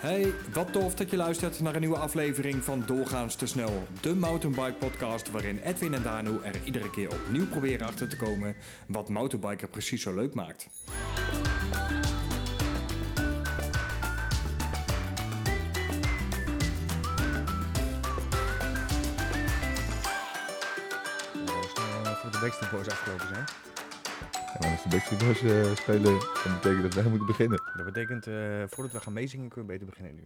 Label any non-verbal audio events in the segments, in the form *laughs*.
Hey, wat tof dat je luistert naar een nieuwe aflevering van Doorgaans te snel. De mountainbike podcast waarin Edwin en Danu er iedere keer opnieuw proberen achter te komen wat mountainbiker precies zo leuk maakt. eh, voor de Backstreet Boys afgelopen zijn. Ja, maar als de Backstreet Boys eh, spelen, dan betekent dat wij moeten beginnen. Dat betekent, eh, voordat we gaan meezingen, kunnen we beter beginnen nu.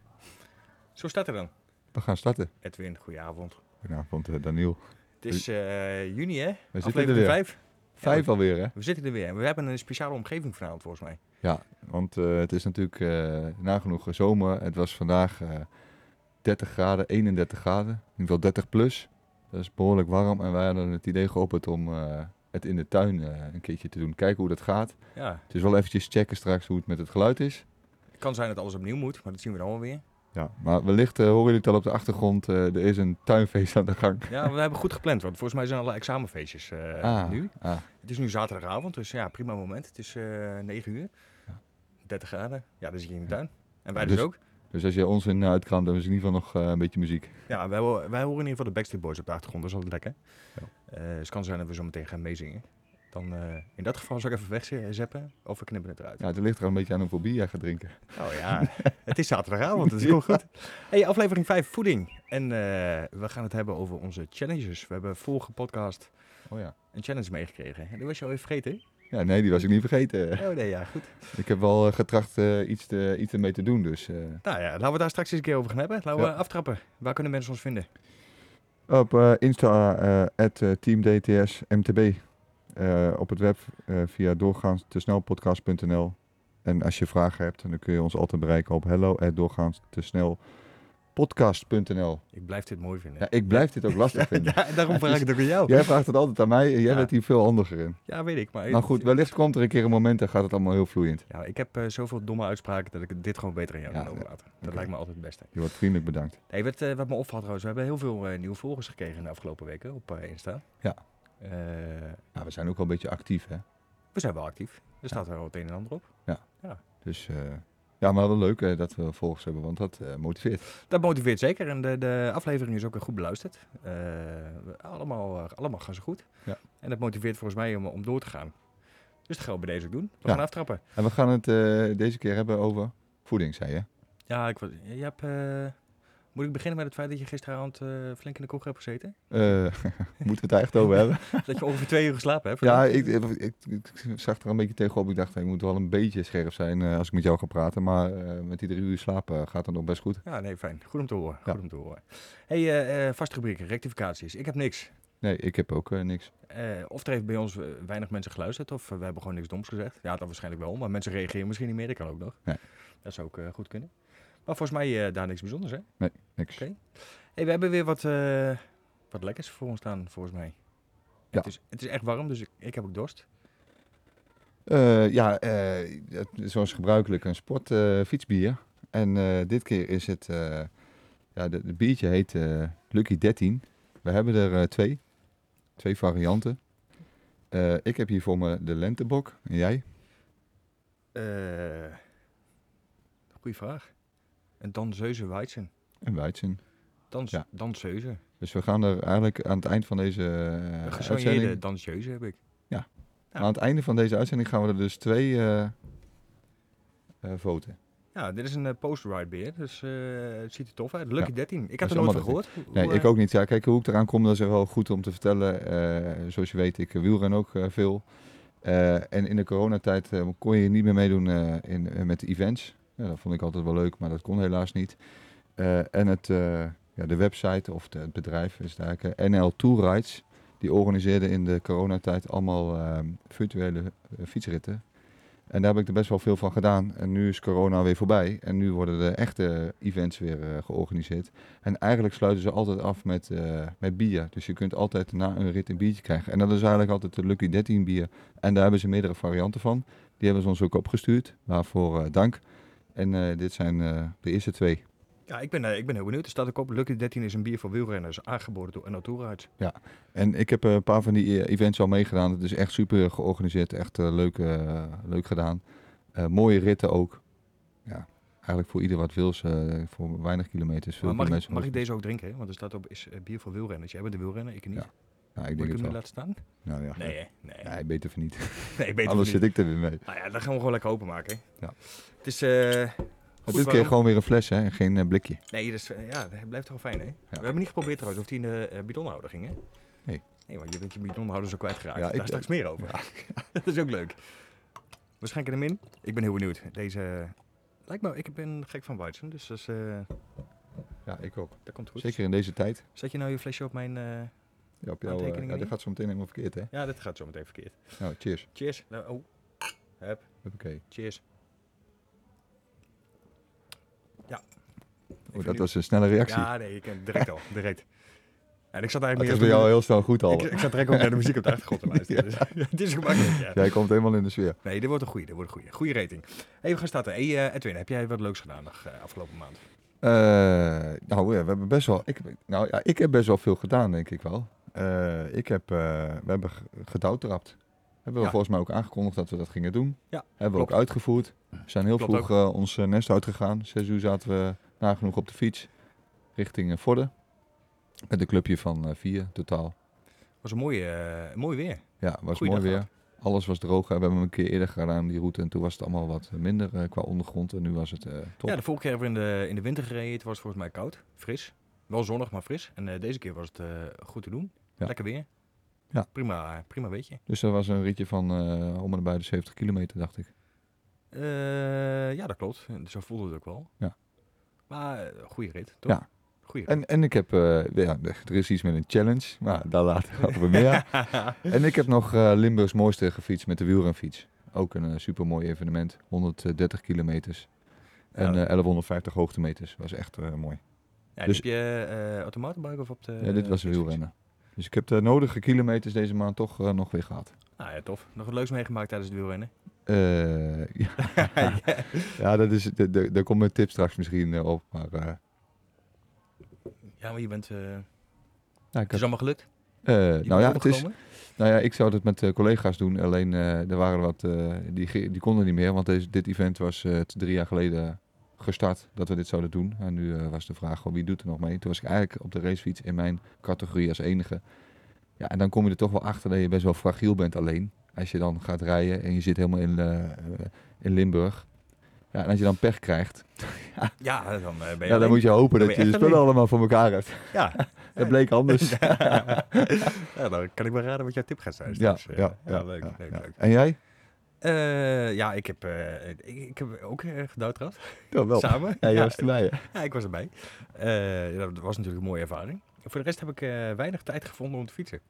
Zo staat er dan. We gaan starten. Edwin, goedenavond. Goedenavond, eh, Daniel. Het is juni, hè? We zitten er Aflevering weer. 5. Vijf alweer, hè? We zitten er weer. En we hebben een speciale omgeving vanavond, volgens mij. Ja, want het is natuurlijk nagenoeg zomer. Het was vandaag eh 30 graden, 31 graden. In ieder geval 30 plus. Dat is behoorlijk warm. En wij hadden het idee geopperd om het in de tuin eh, een keertje te doen. Kijken hoe dat gaat. Ja, Het is wel eventjes checken straks hoe het met het geluid is. het kan zijn dat alles opnieuw moet, maar dat zien we dan wel weer. Ja, maar wellicht eh, horen jullie het al op de achtergrond. eh, er is een tuinfeest aan de gang. Ja, we hebben goed gepland, want volgens mij zijn alle examenfeestjes ah, nu. ah. Het is nu zaterdagavond, dus ja, prima moment. Het is eh 9 uur. Ja. 30 graden. Ja, dan zit je in de tuin. En wij dus dus- ook. Dus als je ons in uitkramt, dan is in ieder geval nog eh, een beetje muziek. Ja, wij, wij horen in ieder geval de Backstreet Boys op de achtergrond. Dat is altijd lekker. Ja. Eh, dus het kan zijn dat we zo meteen gaan meezingen. Dan eh, in dat geval zal ik even wegzeppen of we knippen het eruit. Ja, het ligt er een beetje aan hoeveel bier jij gaat drinken. Oh ja, *laughs* het is zaterdagavond, dat is heel goed. Hey, aflevering 5, voeding. En eh, we gaan het hebben over onze challenges. We hebben vorige podcast Oh ja. een challenge meegekregen. En die was je al even vergeten? Ja, nee, die was ik niet vergeten. Oh nee, ja, goed. Ik heb wel eh, getracht eh, iets, te, iets ermee te doen, dus... eh, Nou ja, laten we daar straks eens een keer over gaan hebben. Laten we Ja. aftrappen. Waar kunnen mensen ons vinden? Op Insta, at, eh, teamdts mtb. Op het web via doorgaans te snelpodcast.nl. En als je vragen hebt, dan kun je ons altijd bereiken op hello at doorgaans podcast.nl. Ik blijf dit mooi vinden. Ja, ik blijf dit ook lastig *laughs* vinden. Ja, daarom vraag ik het ook aan jou. Jij vraagt het altijd aan mij en jij Ja. bent hier veel handiger in. Ja, weet ik. Maar Nou goed, wellicht komt er een keer een moment en gaat het allemaal heel vloeiend. Ja, ik heb eh, zoveel domme uitspraken dat ik dit gewoon beter aan jou Ja, kan overlaten. Dat lijkt me altijd het beste. Je wordt vriendelijk bedankt. Hey, wat, eh, wat me opvalt trouwens, we hebben heel veel eh, nieuwe volgers gekregen in de afgelopen weken op Insta. Ja. Nou, we zijn ook wel een beetje actief, hè? we zijn wel actief. Er staat er wel het een en ander op. Dus eh, ja, maar wel leuk eh, dat we volgers hebben, want dat eh, motiveert. Dat motiveert zeker en de, de aflevering is ook goed beluisterd. Eh, allemaal, allemaal gaan ze goed. Ja. En dat motiveert volgens mij om, om door te gaan. Dus dat gaan we bij deze ook doen. We Ja. gaan aftrappen. En we gaan het deze keer hebben over voeding, zei je? Ja, ik, je hebt, moet ik beginnen met het feit dat je gisteravond eh, flink in de kroeg hebt gezeten? Eh, *laughs* moeten we het daar echt over hebben? *laughs* dat je ongeveer twee uur geslapen hebt? ja, ik, ik, ik, ik zag er een beetje tegenop. Ik dacht, ik moet wel een beetje scherp zijn eh, als ik met jou ga praten. Maar met die drie uur slapen gaat het nog best goed. Ja, nee, fijn. Goed om te horen. Ja. Goed om te horen. hey, vaste rubrieken, rectificaties. Ik heb niks. Nee, ik heb ook niks. Of er heeft bij ons weinig mensen geluisterd, of we hebben gewoon niks doms gezegd. Ja, dat waarschijnlijk wel, maar mensen reageren misschien niet meer. Dat kan ook nog. Nee. Dat zou ook goed kunnen. Maar volgens mij eh, daar niks bijzonders, hè? Niks. Oké. Hey, we hebben weer wat, eh, wat lekkers voor ons staan, volgens mij. Ja. Het, is, het is echt warm, dus ik, ik heb ook dorst. Eh, ja, het is zoals gebruikelijk een sport eh, fietsbier. En dit keer is het, ja, de, de biertje heet Lucky 13. We hebben er twee, twee varianten. Ik heb hier voor me de lentebok. En jij? Goeie vraag. Een Danzeuze Weizen. En Weizen. Dans, Ja. Danseuze. Dus we gaan er eigenlijk aan het eind van deze gesoigneerde uitzending... danseuze heb ik. Ja. Aan het einde van deze uitzending gaan we er dus twee eh eh, voten. Ja, dit is een uh, post-ride beer, dus het ziet er tof uit. Lucky Ja. 13. Ik is er nooit van gehoord. Nee, hoe, ik ook niet. Ja, kijk, hoe ik eraan kom, dat is wel goed om te vertellen. Zoals je weet, ik wielren ook veel. En in de coronatijd kon je niet meer meedoen in, met de events. Ja, dat vond ik altijd wel leuk, maar dat kon helaas niet. Eh, en het, eh, ja, de website of het bedrijf is daar eh, NL Tour Rides. Die organiseerde in de coronatijd allemaal eh, virtuele fietsritten. En daar heb ik er best wel veel van gedaan. En nu is corona weer voorbij. En nu worden de echte events weer georganiseerd. En eigenlijk sluiten ze altijd af met, met bier. Dus je kunt altijd na een rit een biertje krijgen. En dat is eigenlijk altijd de Lucky 13 bier. En daar hebben ze meerdere varianten van. Die hebben ze ons ook opgestuurd. Waarvoor dank. En eh, dit zijn eh, de eerste twee. Ja, ik ben, eh, ik ben heel benieuwd. Er staat ook op, Lucky 13 is een bier voor wielrenners, aangeboden door Natura Rides. En ik heb een paar van die events al meegedaan. Het is echt super georganiseerd. Echt leuk, leuk gedaan. Mooie ritten ook. Ja. eigenlijk voor ieder wat wils, voor weinig kilometers. Veel Maar mag, ik, mensen mag ik deze ook drinken? hè? Want er staat op is bier voor wielrenners. Jij bent de wielrenner, ik niet. Ja, Ja, ik Moet ik hem nu laten staan? Nou ja, Nee, nee. nee, beter van niet. *laughs* nee Anders zit ik er weer mee. Nou ja, dan gaan we gewoon lekker openmaken. Ja. Het is... eh goed dit keer gewoon weer een fles, hè, en geen eh, blikje. Nee, dus, ja, dat blijft toch wel fijn, hè? We hebben niet geprobeerd trouwens of die in de eh, bidonhouder ging, hè? Nee. Nee, want je bent je bidonhouder zo kwijtgeraakt. Ja, Daar ik- straks meer over. *laughs* dat is ook leuk. We schenken hem in. Ik ben heel benieuwd. Deze... Lijkt me, ik ben gek van Weizen, dus dat, is, Ja, ik ook. dat komt goed. Zeker in deze tijd. Zet je nou je flesje op mijn... eh, Ja, op jouw, eh, ja, dit niet? gaat zo meteen helemaal verkeerd, hè? Ja, dit gaat zo meteen verkeerd. Nou, cheers. Cheers. Nou, oh. Hup. Oké. Cheers. Oh, dat was een snelle reactie. Ja, nee, ik ken direct al. Direct. En ik zat het eigenlijk is meer bij op jou de- heel snel goed al. ik, ik zat direct ook naar de muziek op de achtergrond te *laughs* luisteren. Dus, *laughs* het is gemakkelijk, ja. Jij komt helemaal in de sfeer. Nee, dit wordt een goede, dit wordt een goede. Goede rating. We gaan starten. Hey, eh, Edwin, heb jij wat leuks gedaan nog eh, afgelopen maand? Eh, nou ja, we hebben best wel. Ik, nou ja, ik heb best wel veel gedaan, denk ik wel. Eh, ik heb, eh, we hebben gedouwtrapt. Hebben we Ja. volgens mij ook aangekondigd dat we dat gingen doen. Ja, Hebben we klopt. ook uitgevoerd. We zijn heel Klopt vroeg eh, ons nest uitgegaan. Zes uur zaten we nagenoeg op de fiets richting uh, Vorden. Met een clubje van vier totaal. was een mooie, mooi weer. Ja, was Goeie mooi weer. Alles was droog. We hebben hem een keer eerder gedaan, die route. En toen was het allemaal wat minder qua ondergrond. En nu was het top. Ja, de vorige keer hebben we in de, in de winter gereden. Het was volgens mij koud, fris. Wel zonnig, maar fris. En deze keer was het goed te doen. Ja. Lekker weer. Ja. Prima, prima weetje. Dus dat was een ritje van eh om en nabij de 70 kilometer, dacht ik. Eh, ja, dat klopt. Zo voelde het ook wel. Ja. Maar eh, goede rit, toch? Ja. Goeie rit. En, en ik heb, eh, ja, *laughs* er is iets met een challenge, maar daar later over meer. *laughs* en ik heb nog Limburgs mooiste gefietst met de wielrenfiets. Ook een super mooi evenement, 130 kilometers. En Ja. eh, 1150 hoogtemeters, was echt mooi. Ja, dus- heb je automatenbuik of op de... ja, dit was fietsfiets? wielrennen. Dus ik heb de nodige kilometers deze maand toch eh, nog weer gehad. Nou ja, tof. Nog wat leuks meegemaakt tijdens het wielrennen? Eh, ja, *laughs* ja, dat is, de, de, daar komt mijn tip straks misschien eh, op. Maar Ja, maar je bent... ja, ik het is had, allemaal gelukt? nou ja, het is? Nou ja, ik zou het met collega's doen. Alleen er waren wat, die, die konden niet meer. Want deze, dit event was drie jaar geleden gestart dat we dit zouden doen. En nu eh, was de vraag gewoon wie doet er nog mee. Toen was ik eigenlijk op de racefiets in mijn categorie als enige. Ja, en dan kom je er toch wel achter dat je best wel fragiel bent alleen. Als je dan gaat rijden en je zit helemaal in, eh, in Limburg. Ja, en als je dan pech krijgt, *laughs* Ja, dan eh, ben je ja, dan moet je hopen dat je je de spullen allemaal voor elkaar hebt. Ja. *laughs* Dat bleek anders. *laughs* ja, dan kan ik wel raden wat jouw tip gaat zijn. Ja, ja, ja, leuk, ja, leuk, ja. leuk. En jij? Eh, ja, ik heb, eh, ik, ik heb ook uh, gedouwtrapt. Ja, wel. Samen. Ja, jij ja, was erbij, ja, ik was erbij. Eh, dat was natuurlijk een mooie ervaring. Voor de rest heb ik eh, weinig tijd gevonden om te fietsen.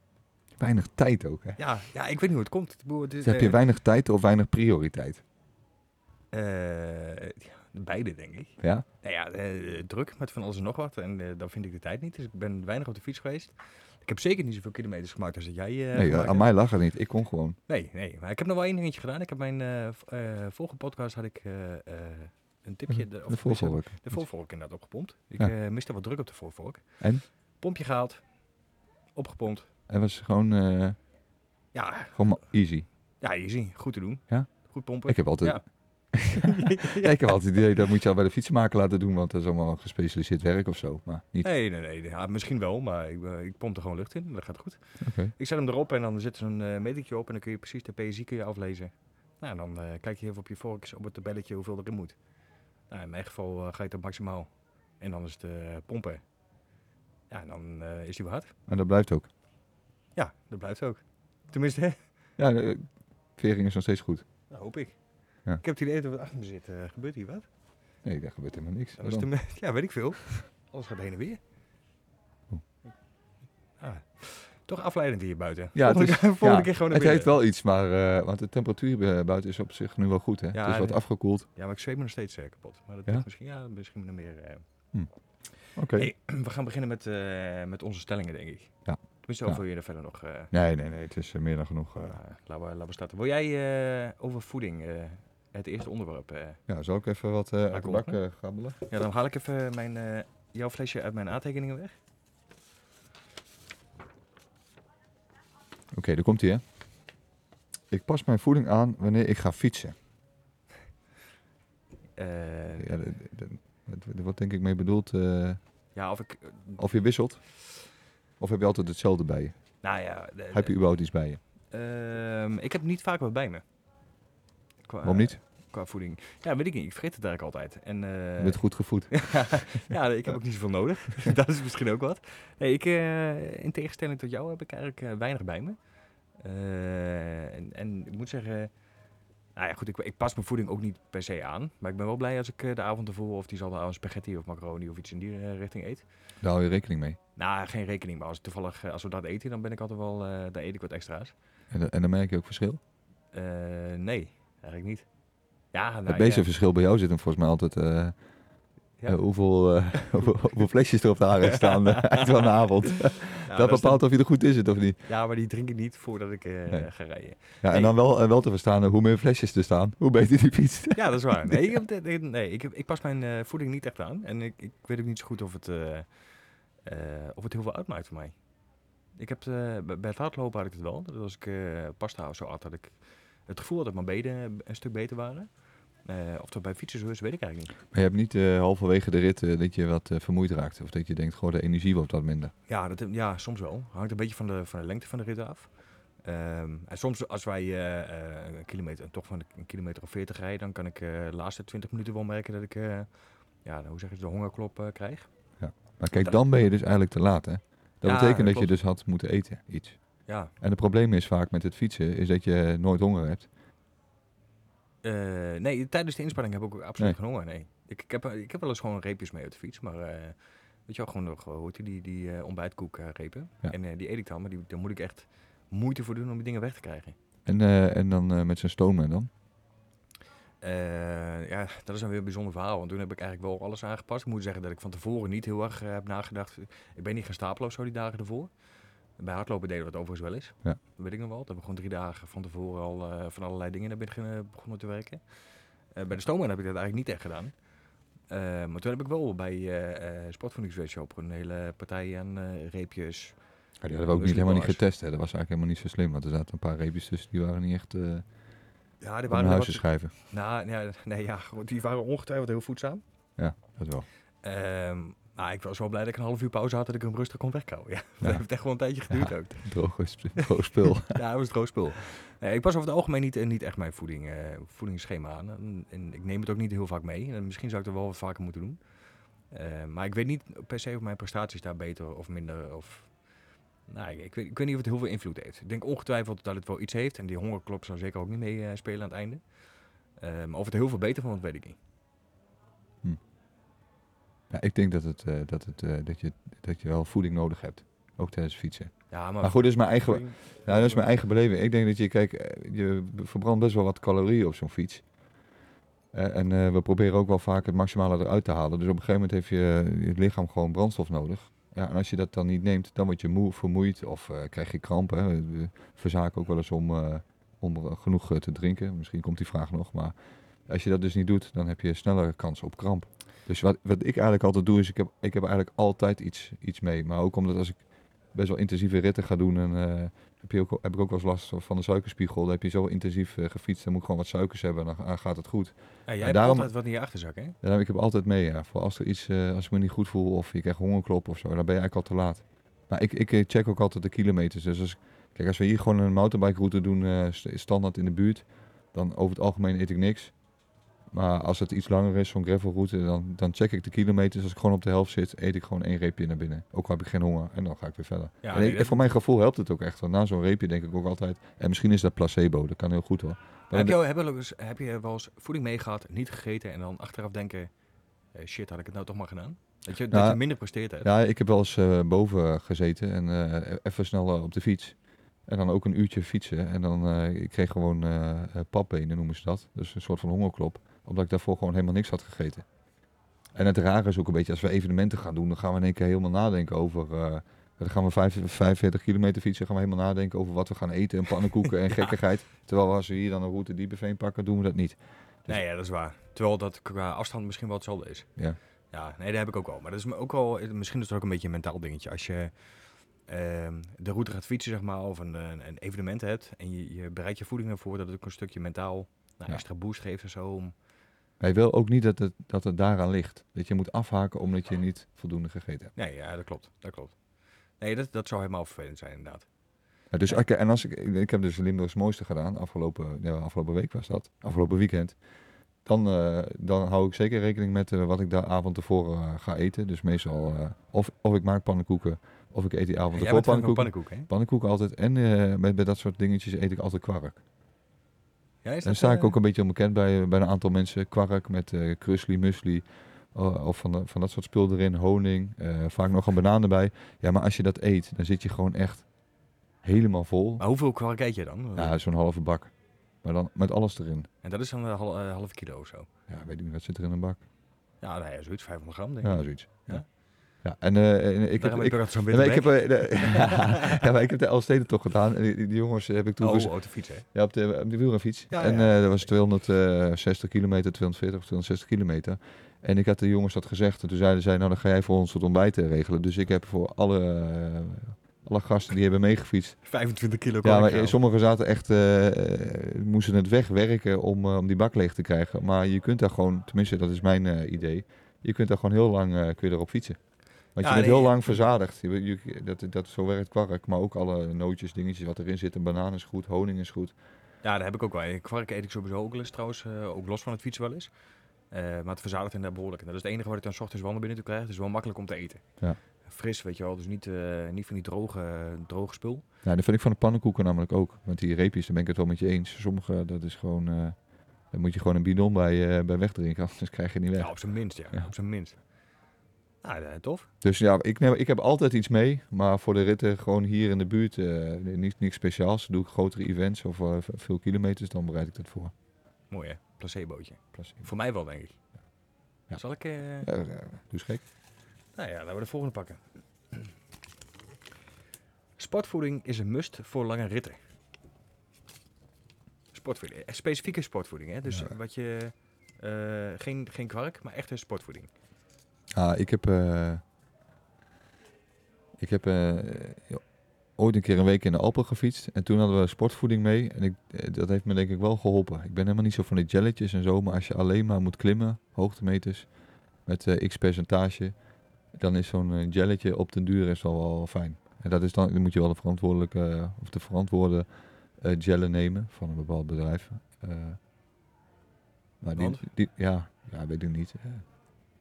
Weinig tijd ook, hè? Ja, ja ik weet niet hoe het komt. Het is, Dus heb je eh, weinig tijd of weinig prioriteit? eh, beide, denk ik. Ja? Nou ja, eh, druk met van alles en nog wat. En eh, dan vind ik de tijd niet. Dus ik ben weinig op de fiets geweest. Ik heb zeker niet zoveel kilometers gemaakt als dat jij eh nee, aan mij lag het niet. Ik kon gewoon. Nee, nee. Maar ik heb nog wel één dingetje gedaan. Ik heb mijn eh, vorige podcast had ik een tipje. De, Mhm. De voorvolk. De voorvork inderdaad opgepompt. Ik Ja. miste wat druk op de voorvork. En? Pompje gehaald. Opgepompt. Het was gewoon, Ja, gewoon easy. ja, easy. Goed te doen. Ja? Goed pompen. Ik heb altijd, Ja. *laughs* ja, ik heb altijd het idee dat moet je al bij de fietsenmaker laten doen, want dat is allemaal gespecialiseerd werk of zo. Maar niet. Nee, nee, nee. Ja, misschien wel, maar ik, eh, ik pomp er gewoon lucht in. Dat gaat goed. Ik zet hem erop en dan zit er zo'n eh metertje op en dan kun je precies de PSI kun je aflezen. Nou, dan eh, kijk je even op je vorkjes op het tabelletje hoeveel erin moet. Nou, in mijn geval ga je tot maximaal. En dan is het pompen. Ja, en dan is die hard. En dat blijft ook. Ja, dat blijft ook. Tenminste, hè? Ja, de vering is nog steeds goed. dat hoop ik. Ja. Ik heb het idee dat wat achter me zit. Eh, gebeurt hier wat? Nee, daar gebeurt helemaal niks. Dat is Waarom? de me- *laughs* ja, weet ik veel. Alles gaat heen en weer. Oh. Ah, toch afleidend hier buiten. Ja, het is- volgende ja, keer gewoon Het heeft wel iets, maar uh, want de temperatuur eh, buiten is op zich nu wel goed. Hè? Ja, het is wat afgekoeld. Ja, maar ik zweet me nog steeds uh, kapot. Maar dat Ja? misschien, ja, misschien nog meer... Uh... Oké. Hey, *clears throat* we gaan beginnen met, met onze stellingen, denk ik. Ja. Tenminste, wil je er verder nog... Nee, nee, nee. Het is meer dan genoeg. laten, we, laten we starten. Wil jij over voeding het eerste onderwerp... ja, zal ik even wat uit de bak gabbelen? Ja, dan haal ik even mijn, jouw flesje uit mijn aantekeningen weg. Oké, okay, daar komt hij hè. Ik pas mijn voeding aan wanneer ik ga fietsen. Eh, Ja, wordt denk ik mee bedoeld eh, ja, of ik... of je wisselt. Of heb je altijd hetzelfde bij je? nou ja... de- Heb je überhaupt iets bij je? Ehm, ik heb niet vaak wat bij me. Qua, Waarom niet? Qua voeding. Ja, weet ik niet. Ik vergeet het eigenlijk altijd. En, eh, Je bent goed gevoed. *laughs* ja, ik heb ook niet zoveel nodig. *laughs* dat is misschien ook wat. Nee, ik, eh, in tegenstelling tot jou heb ik eigenlijk eh, weinig bij me. Eh, en, en ik moet zeggen... Nou ja, goed, ik, ik pas mijn voeding ook niet per se aan. Maar ik ben wel blij als ik eh, de avond ervoor of die zal aan spaghetti of macaroni of iets in die eh, richting eet. Daar hou je rekening mee. Nou, geen rekening. Maar als, toevallig, eh, als we dat eten, dan ben ik altijd wel... eh dan eet ik wat extra's. En, en dan merk je ook verschil. Eh, nee, eigenlijk niet. Ja, nou, het meeste ja. verschil bij jou zit hem volgens mij altijd... eh, Ja. eh, hoeveel, eh, *laughs* hoeveel, hoeveel flesjes er op de haard staan *laughs* eind van de avond. Ja, dat is bepaalt of je er goed in zit of niet. ja, maar die drink ik niet voordat ik Nee. ga rijden. Ja, en Nee. dan wel, wel te verstaan, hoe meer flesjes er staan, hoe beter die fiets. *laughs* Ja, dat is waar. Nee, ik, heb, nee, ik, heb, ik pas mijn voeding niet echt aan. En ik, ik weet ook niet zo goed of het, of het heel veel uitmaakt voor mij. Ik heb, bij het hardlopen had ik het wel. Dat als ik pasta of zo at, had ik het gevoel dat mijn benen een stuk beter waren. Eh, of dat bij is, weet ik eigenlijk niet. Maar je hebt niet eh, halverwege de rit eh, dat je wat vermoeid raakt. Of dat je denkt, gewoon de energie wordt wat minder. Ja, dat, ja, soms wel. Hangt een beetje van de, van de lengte van de rit af. Ehm, en soms als wij een kilometer, toch van een kilometer of 40 rijden, dan kan ik de laatste 20 minuten wel merken dat ik, ja, hoe zeg je, het, de hongerklop krijg. Maar kijk, dan ben je dus eigenlijk te laat, hè? Dat Ja, betekent dat klopt. je dus had moeten eten, iets. Ja, En het probleem is vaak met het fietsen, is dat je nooit honger hebt. Eh, nee, tijdens de inspanning heb ik ook absoluut geen honger. Nee. Ik, ik, heb, ik heb wel eens gewoon reepjes mee op de fiets. Maar eh, weet je wel, gewoon nog, hoe heet die, die, die eh, ontbijtkoek eh, repen. Ja. En eh, die eet ik dan, maar die, daar moet ik echt moeite voor doen om die dingen weg te krijgen. En, eh, en dan eh, met zijn stomen dan? Eh, ja, dat is dan weer een bijzonder verhaal. Want toen heb ik eigenlijk wel alles aangepast. Ik moet zeggen dat ik van tevoren niet heel erg eh, heb nagedacht. Ik ben niet gaan stapelen of zo die dagen ervoor. Bij hardlopen deden we dat overigens wel eens. Ja. Dat weet ik nog wel. Dat we gewoon drie dagen van tevoren al eh, van allerlei dingen naar binnen begonnen te werken. Eh, bij de stoomman heb ik dat eigenlijk niet echt gedaan. Eh, maar toen heb ik wel bij uh, Sportvoedingswetenschap een hele partij aan reepjes. Ja, die hadden we ook niet, helemaal niet getest. Hè. Dat was eigenlijk helemaal niet zo slim. Want er zaten een paar reepjes tussen, die waren niet echt Ja, die waren huis te schrijven. Nou, ja, nee, ja, goed, die waren ongetwijfeld heel voedzaam. Ja, dat wel. Ehm nou, ik was wel blij dat ik een half uur pauze had dat ik hem rustig kon wegkouwen. Ja, *laughs* Ja. dat heeft echt wel een tijdje geduurd ook. *laughs* Droog, droog spul. *laughs* Ja, dat was droog spul. Nee, ik pas over het algemeen niet, eh, niet echt mijn voeding, eh, voedingsschema aan. En, en ik neem het ook niet heel vaak mee. En misschien zou ik er wel wat vaker moeten doen. Eh, maar ik weet niet per se of mijn prestaties daar beter of minder... Of, nou, ik, ik weet, ik weet niet of het heel veel invloed heeft. Ik denk ongetwijfeld dat het wel iets heeft. En die hongerklop zou zeker ook niet mee spelen aan het einde. Maar of het er heel veel beter van wordt, weet ik niet. Ja, ik denk dat, het, eh, dat, het, eh, dat, je, dat je wel voeding nodig hebt. Ook tijdens fietsen. Ja, Maar goed, dat is mijn eigen, voeding- dat is mijn eigen beleving. Ik denk dat je, kijk, eh, je verbrandt best wel wat calorieën op zo'n fiets. En we proberen ook wel vaak het maximale eruit te halen. Dus op een gegeven moment heeft je, je lichaam gewoon brandstof nodig. Ja, en als je dat dan niet neemt, dan word je moe, vermoeid of krijg je krampen. We verzaken ook wel eens om, om genoeg te drinken. Misschien komt die vraag nog. Maar als je dat dus niet doet, dan heb je sneller kans op kramp. Dus wat, wat ik eigenlijk altijd doe, is ik heb, ik heb eigenlijk altijd iets, iets mee. Maar ook omdat als ik best wel intensieve ritten ga doen, en, eh, heb, je ook, heb ik ook wel eens last van de suikerspiegel. Dan heb je zo intensief eh, gefietst, dan moet ik gewoon wat suikers hebben en dan gaat het goed. Ja, jij En hebt daarom- altijd wat in je achterzak, hè? Ja, ik heb altijd mee, ja. Voor als er iets, eh, als ik me niet goed voel of je krijgt hongerklop of zo, dan ben je eigenlijk al te laat. Maar ik, ik check ook altijd de kilometers. Dus als, kijk, als we hier gewoon een mountainbike route doen, st- standaard in de buurt, dan over het algemeen eet ik niks. Maar als het iets langer is, zo'n gravelroute, dan, dan check ik de kilometers. Als ik gewoon op de helft zit, eet ik gewoon één reepje naar binnen. Ook al heb ik geen honger en dan ga ik weer verder. Ja, en ik- voor mijn gevoel helpt het ook echt. Want na zo'n reepje denk ik ook altijd, en misschien is dat placebo, dat kan heel goed hoor. Maar Heb je, heb, je, wel eens- heb je wel eens voeding meegehad, niet gegeten en dan achteraf denken... eh, shit, had ik het nou toch maar gedaan? Dat je, dat je minder presteert hebt. Ja, ik heb wel eens eh, boven gezeten en eh, even snel op de fiets. En dan ook een uurtje fietsen. En dan ik kreeg gewoon papbenen, noemen ze dat. Dus een soort van hongerklop. Omdat ik daarvoor gewoon helemaal niks had gegeten. En het rare is ook een beetje, als we evenementen gaan doen, dan gaan we in één keer helemaal nadenken over... eh, dan gaan we vijf- 45 kilometer fietsen, gaan we helemaal nadenken over wat we gaan eten en pannenkoeken en *laughs* Ja. gekkigheid. Terwijl als we hier dan een route diepenveen pakken, doen we dat niet. Dus- Nee, ja, dat is waar. Terwijl dat qua afstand misschien wel hetzelfde is. Ja. Ja, nee, dat heb ik ook wel. Maar dat is me ook wel, misschien is het ook een beetje een mentaal dingetje. Als je ehm, de route gaat fietsen, zeg maar, of een, een, evenement hebt en je, je bereidt je voeding ervoor, dat het ook een stukje mentaal nou, Ja. extra boost geeft en zo. Om, Je wil ook niet dat het, dat het daaraan ligt. Dat je moet afhaken omdat je niet voldoende gegeten hebt. Nee, ja, dat klopt. Dat klopt. Nee, dat, dat zou helemaal vervelend zijn, inderdaad. Ja, dus, ik- en als ik, ik heb dus Limburgs mooiste gedaan, afgelopen, ja, afgelopen week was dat, afgelopen weekend. Dan, eh, dan hou ik zeker rekening met eh, wat ik de avond tevoren eh, ga eten. Dus meestal, of, of ik maak pannenkoeken, of ik eet die avond Jij ervoor pannenkoeken. pannenkoek, hè? Pannenkoeken altijd. En met, met dat soort dingetjes eet ik altijd kwark. Ja, Daar sta ik eh, ook een beetje onbekend bij, bij een aantal mensen. Kwark met eh krusli, musli. oh, of van, de- van dat soort spul erin. Honing. eh, vaak nog een banaan erbij. Ja, maar als je dat eet, dan zit je gewoon echt helemaal vol. Maar hoeveel kwark eet je dan? Ja, zo'n halve bak. Maar dan met alles erin. En dat is dan een hal, eh, half kilo of zo. Ja, weet ik niet, wat zit er in een bak? Ja, nou ja, zoiets, 500 gram denk ik. Ja, zoiets. Ja? Ja, ja en eh, ik heb... Ik, heb ik maar ik, heb, eh, de, *laughs* ja, maar ik heb de Elsteden toch gedaan. En die, jongens heb ik toen... Oh, op de fiets, hè? Ja, op de, op de wielrenfiets. Ja, en eh, dat was 260 kilometer, 240 of 260 kilometer. En ik had de jongens dat gezegd. En toen zeiden zij, nou dan ga jij voor ons het ontbijt eh, regelen. Dus ik heb voor alle, eh, alle gasten die hebben meegefietst. 25 kilo Ja, maar sommigen zaten echt, eh, eh, moesten het wegwerken om, eh, om die bak leeg te krijgen. Maar je kunt daar gewoon, tenminste dat is mijn eh, idee. Je kunt daar gewoon heel lang eh, kun je erop fietsen. Want Ja, je bent nee, heel lang verzadigd. Je, je- dat, dat, zo werkt kwark. Maar ook alle nootjes, dingetjes wat erin zit. Een banaan is goed, honing is goed. Ja, daar heb ik ook wel. Kwark eet ik sowieso ook wel eens trouwens, eh, ook los van het fietsen wel eens. Eh, maar het verzadigt inderdaad behoorlijk. En dat is het enige wat ik dan 's ochtends wandelen binnen toe krijg. Het is wel makkelijk om te eten. Ja. Fris, weet je wel. Dus niet, eh, niet van die droge, droge spul. Ja, dat vind ik van de pannenkoeken namelijk ook. Want die reepjes, daar ben ik het wel met je eens. Sommige, dat is gewoon... dan moet je gewoon een bidon bij, bij wegdrinken, *laughs* anders krijg je het niet weg. Ja, op zijn minst, ja. Ja. Op zijn minst. Nou, eh, tof. Dus ja, ik, neem, ik heb altijd iets mee. Maar voor de ritten gewoon hier in de buurt, eh niet, niks speciaals. Doe ik grotere events of eh, veel kilometers, dan bereid ik dat voor. Mooi hè, placebootje. Placebo. Voor mij wel, denk ik. Ja. Zal ik... Ja, eh, doe eens gek. Nou ja, laten we de volgende pakken. Sportvoeding is een must voor lange ritten. Sportvoeding, specifieke sportvoeding, hè? Dus wat je, geen, geen kwark, maar echte sportvoeding. Ah, ik heb, eh, ik heb eh, ooit een keer een week in de Alpen gefietst. En toen hadden we sportvoeding mee. En ik, eh, dat heeft me denk ik wel geholpen. Ik ben helemaal niet zo van die jelletjes en zo. Maar als je alleen maar moet klimmen, hoogtemeters, met x percentage. Dan is zo'n jelletje op den duur is wel, wel fijn. En dat is dan, dan moet je wel de verantwoordelijke, of de verantwoorde gellen nemen van een bepaald bedrijf. Maar die, die, ja, ja, weet ik niet.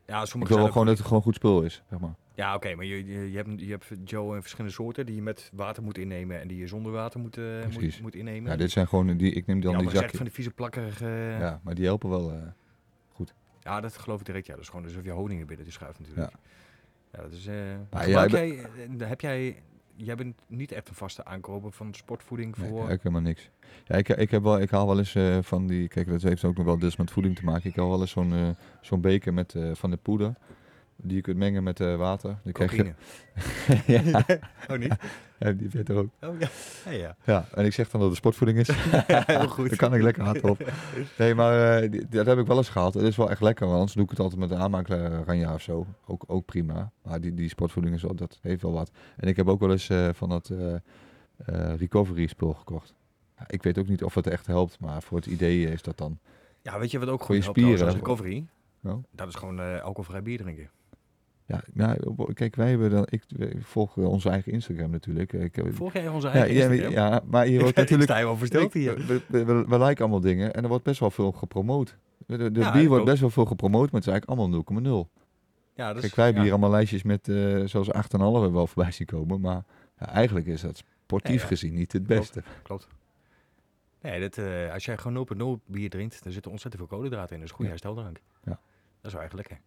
Ja, ik sommige wil zijn wel ook gewoon dat het gewoon goed spul is, zeg maar. Ja, oké, maar je, je, je hebt, je hebt Joe in verschillende soorten die je met water moet innemen en die je zonder water moet, eh, moet, moet innemen. Ja, dit zijn gewoon die. Ik neem dan ja, die zakjes. van die vieze plakkerige... Ja, maar die helpen wel. eh, Ja, dat geloof ik direct. Ja, dat is gewoon alsof je honing er binnen te schuift natuurlijk. Ja, dat is... eh Maar gebruik jij heb jij... Jij bent niet echt een vaste aankoper van sportvoeding nee, voor... ik helemaal niks. Ja, ik, ik, heb wel, ik haal wel eens eh, van die. Kijk, dat heeft ook nog wel dus met voeding te maken. Ik haal wel eens zo'n eh, zo'n beker met eh, van de poeder. Die je kunt mengen met eh, water. Dan krijg je, *laughs* ja, *laughs* Oh, niet? ja, die weet er ook. Oh, ja. Ja, ja. Ja, en ik zeg dan dat het sportvoeding is. *laughs* Heel goed. Dan kan ik lekker hard op. Nee, maar eh, die- dat heb ik wel eens gehaald. Het is wel echt lekker, want anders doe ik het altijd met een aanmaakranja of zo. Ook, ook prima. Maar die, die sportvoeding is wel, dat heeft wel wat. En ik heb ook wel eens eh, van dat eh, eh, recovery spul gekocht. Ja, ik weet ook niet of het echt helpt, maar voor het idee is dat dan. Ja, weet je wat ook goed helpt trouwens als spieren. recovery? Nou? Dat is gewoon eh, alcoholvrij bier drinken. Ja, nou, kijk, wij hebben dan. Ik volgen onze eigen Instagram natuurlijk. Ik, heb- Volg jij onze eigen ja, Instagram? ja, maar hier *laughs* wordt natuurlijk. sta je wel versteld hier. We, we, we, we liken allemaal dingen en er wordt best wel veel gepromoot. De, de Ja, bier wordt ook. best wel veel gepromoot, maar het is eigenlijk allemaal 0,0. Ja, dat is, Kijk, wij hebben ja. hier allemaal lijstjes met uh, zoals 8,5 hebben we wel voorbij zien komen. Maar ja, eigenlijk is dat sportief gezien niet het beste. Klopt. Nee, dat, eh, als jij gewoon 0,0 bier drinkt, dan zit er ontzettend veel koolhydraten in. Dat is goede hersteldrank. Ja. Dat is wel echt lekker.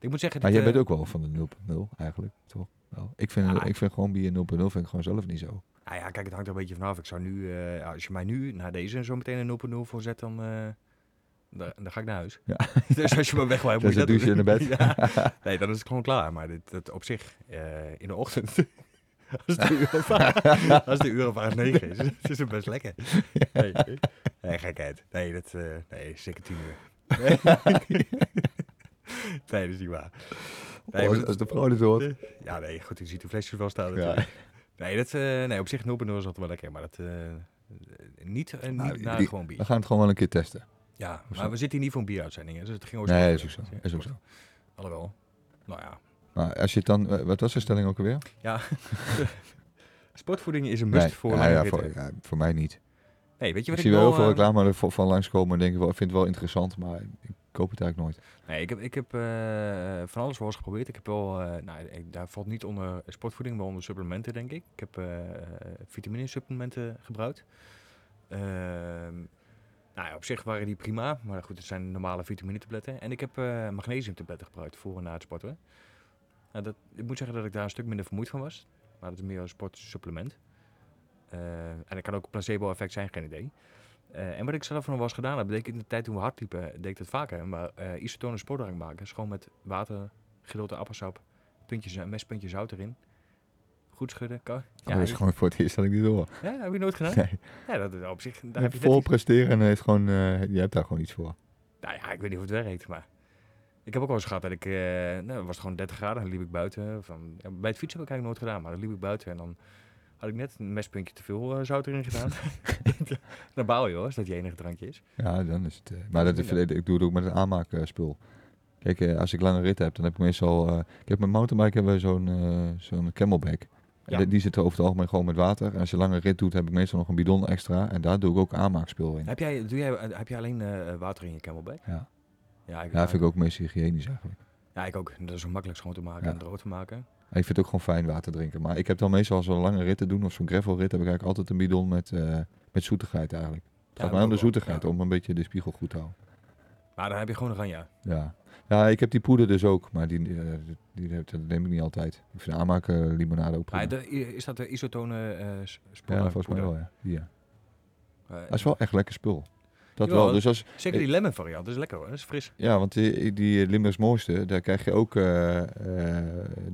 Ik moet zeggen... Maar jij eh, bent ook wel van de 0,0 eigenlijk, toch? Wel. Ik, vind, ik vind gewoon bier 0,0 vind ik gewoon zelf niet zo. Nou ja, kijk, het hangt er een beetje vanaf. Ik zou nu, eh, als je mij nu na deze zo meteen een 0.0 voor zet, dan, eh, dan, dan ga ik naar huis. Ja. *laughs* dus als je me weg wil, moet je dat douche in de bed. *laughs* Ja. *laughs* Nee, dan is het gewoon klaar. Maar dit, dit op zich, eh, in de ochtend, als de uur of, als de uur of acht, negen is, is het best lekker. Nee, nee gekheid. Nee, dat, eh, nee, zeker tien uur. *laughs* nee, dat is niet waar. Nee, Oh, als, de vrouw dit hoort. ja, nee, goed, je ziet de flesjes wel staan Ja. Nee, dat, eh, nee, op zich 0.0 is altijd wel lekker, maar dat, eh, niet, eh, niet Nou, naar die- gewoon bier. We gaan het gewoon wel een keer testen. Ja, maar zo. we zitten hier niet voor een bieruitzending, hè, dus het ging ook Nee, is ook zo. Is ook zo. Alhoewel, nou ja. Maar als je het dan, wat was de stelling ook alweer? Ja, *laughs* sportvoeding is een must Nee, voor ja, ja, voor, ja, voor mij niet. Nee, weet je Ik wat zie ik wel heel veel reclame van langskomen en denk ik wel, ik vind het wel interessant, maar ik koop het eigenlijk nooit. Nee, ik heb, ik heb eh, van alles wel eens geprobeerd. Ik heb wel, eh, nou, ik- daar valt niet onder sportvoeding, wel onder supplementen, denk ik. Ik heb eh vitamine-supplementen gebruikt. Ehm, nou ja, op zich waren die prima, maar goed, het zijn normale vitamine-tabletten. En ik heb eh magnesiumtabletten gebruikt voor en na het sporten. Nou, dat, ik moet zeggen dat ik daar een stuk minder vermoeid van was, maar dat is meer een sportsupplement. Eh, en het kan ook een placebo-effect zijn, geen idee. Eh, en wat ik zelf nog wel eens gedaan heb, deed ik in de tijd toen we hard liepen, deed ik dat vaker. Maar eh isotone sportdrank maken, is gewoon met water, gedeelte appelsap, puntjes, een mespuntje zout erin. Goed schudden. Kan. Ja, dat is gewoon voor het eerst dat ik dit hoor. ja, heb je nooit gedaan? Nee. Ja, dat op zich, daar heb je Vol presteren en heeft gewoon, eh, je hebt daar gewoon iets voor. Nou ja, ik weet niet of het werkt, maar... Ik heb ook wel eens gehad dat ik... eh nou, het was gewoon 30 graden, dan liep ik buiten. Van, ja, bij het fietsen heb ik eigenlijk nooit gedaan, maar dan liep ik buiten en dan had ik net een mespuntje te veel eh, zout erin gedaan. *laughs* dan bouw je hoor, als dat je enige drankje is. Ja, dan is het. eh, maar dat is, minder. ik doe het ook met een aanmaakspul. Kijk, eh, als ik lange ritten heb, dan heb ik meestal. eh kijk, met mountainbike hebben we zo'n zo'n camelback. En Ja. die- die zit over het algemeen gewoon met water. En als je lange rit doet, heb ik meestal nog een bidon extra. En daar doe ik ook aanmaakspul in. Heb jij, doe jij, heb jij alleen water in je camelback? Ja, Ja, ik, ja vind ik ook meest hygiënisch eigenlijk. Ja, ik ook. Dat is ook makkelijk schoon te maken Ja. en droog te maken. Ik vind het ook gewoon fijn water drinken. Maar ik heb dan meestal zo'n lange rit te doen of zo'n gravelrit, heb ik eigenlijk altijd een bidon met, eh, met zoetigheid eigenlijk. Het Ja, gaat mij om de zoetigheid, Ja. om een beetje de spiegel goed te houden. Maar dan heb je gewoon oranje. Ja. ja, ik heb die poeder dus ook, maar die, eh, die, dat neem ik niet altijd. Ik vind aanmaken limonade ook prima. is dat de isotone eh s- Ja, volgens mij wel, ja. ja. Eh, Dat is wel echt lekker spul. Dat wel. Dus als, Zeker die lemon variant, dat is lekker hoor. Dat is fris. ja, want die, die Limburgs mooiste, daar krijg je ook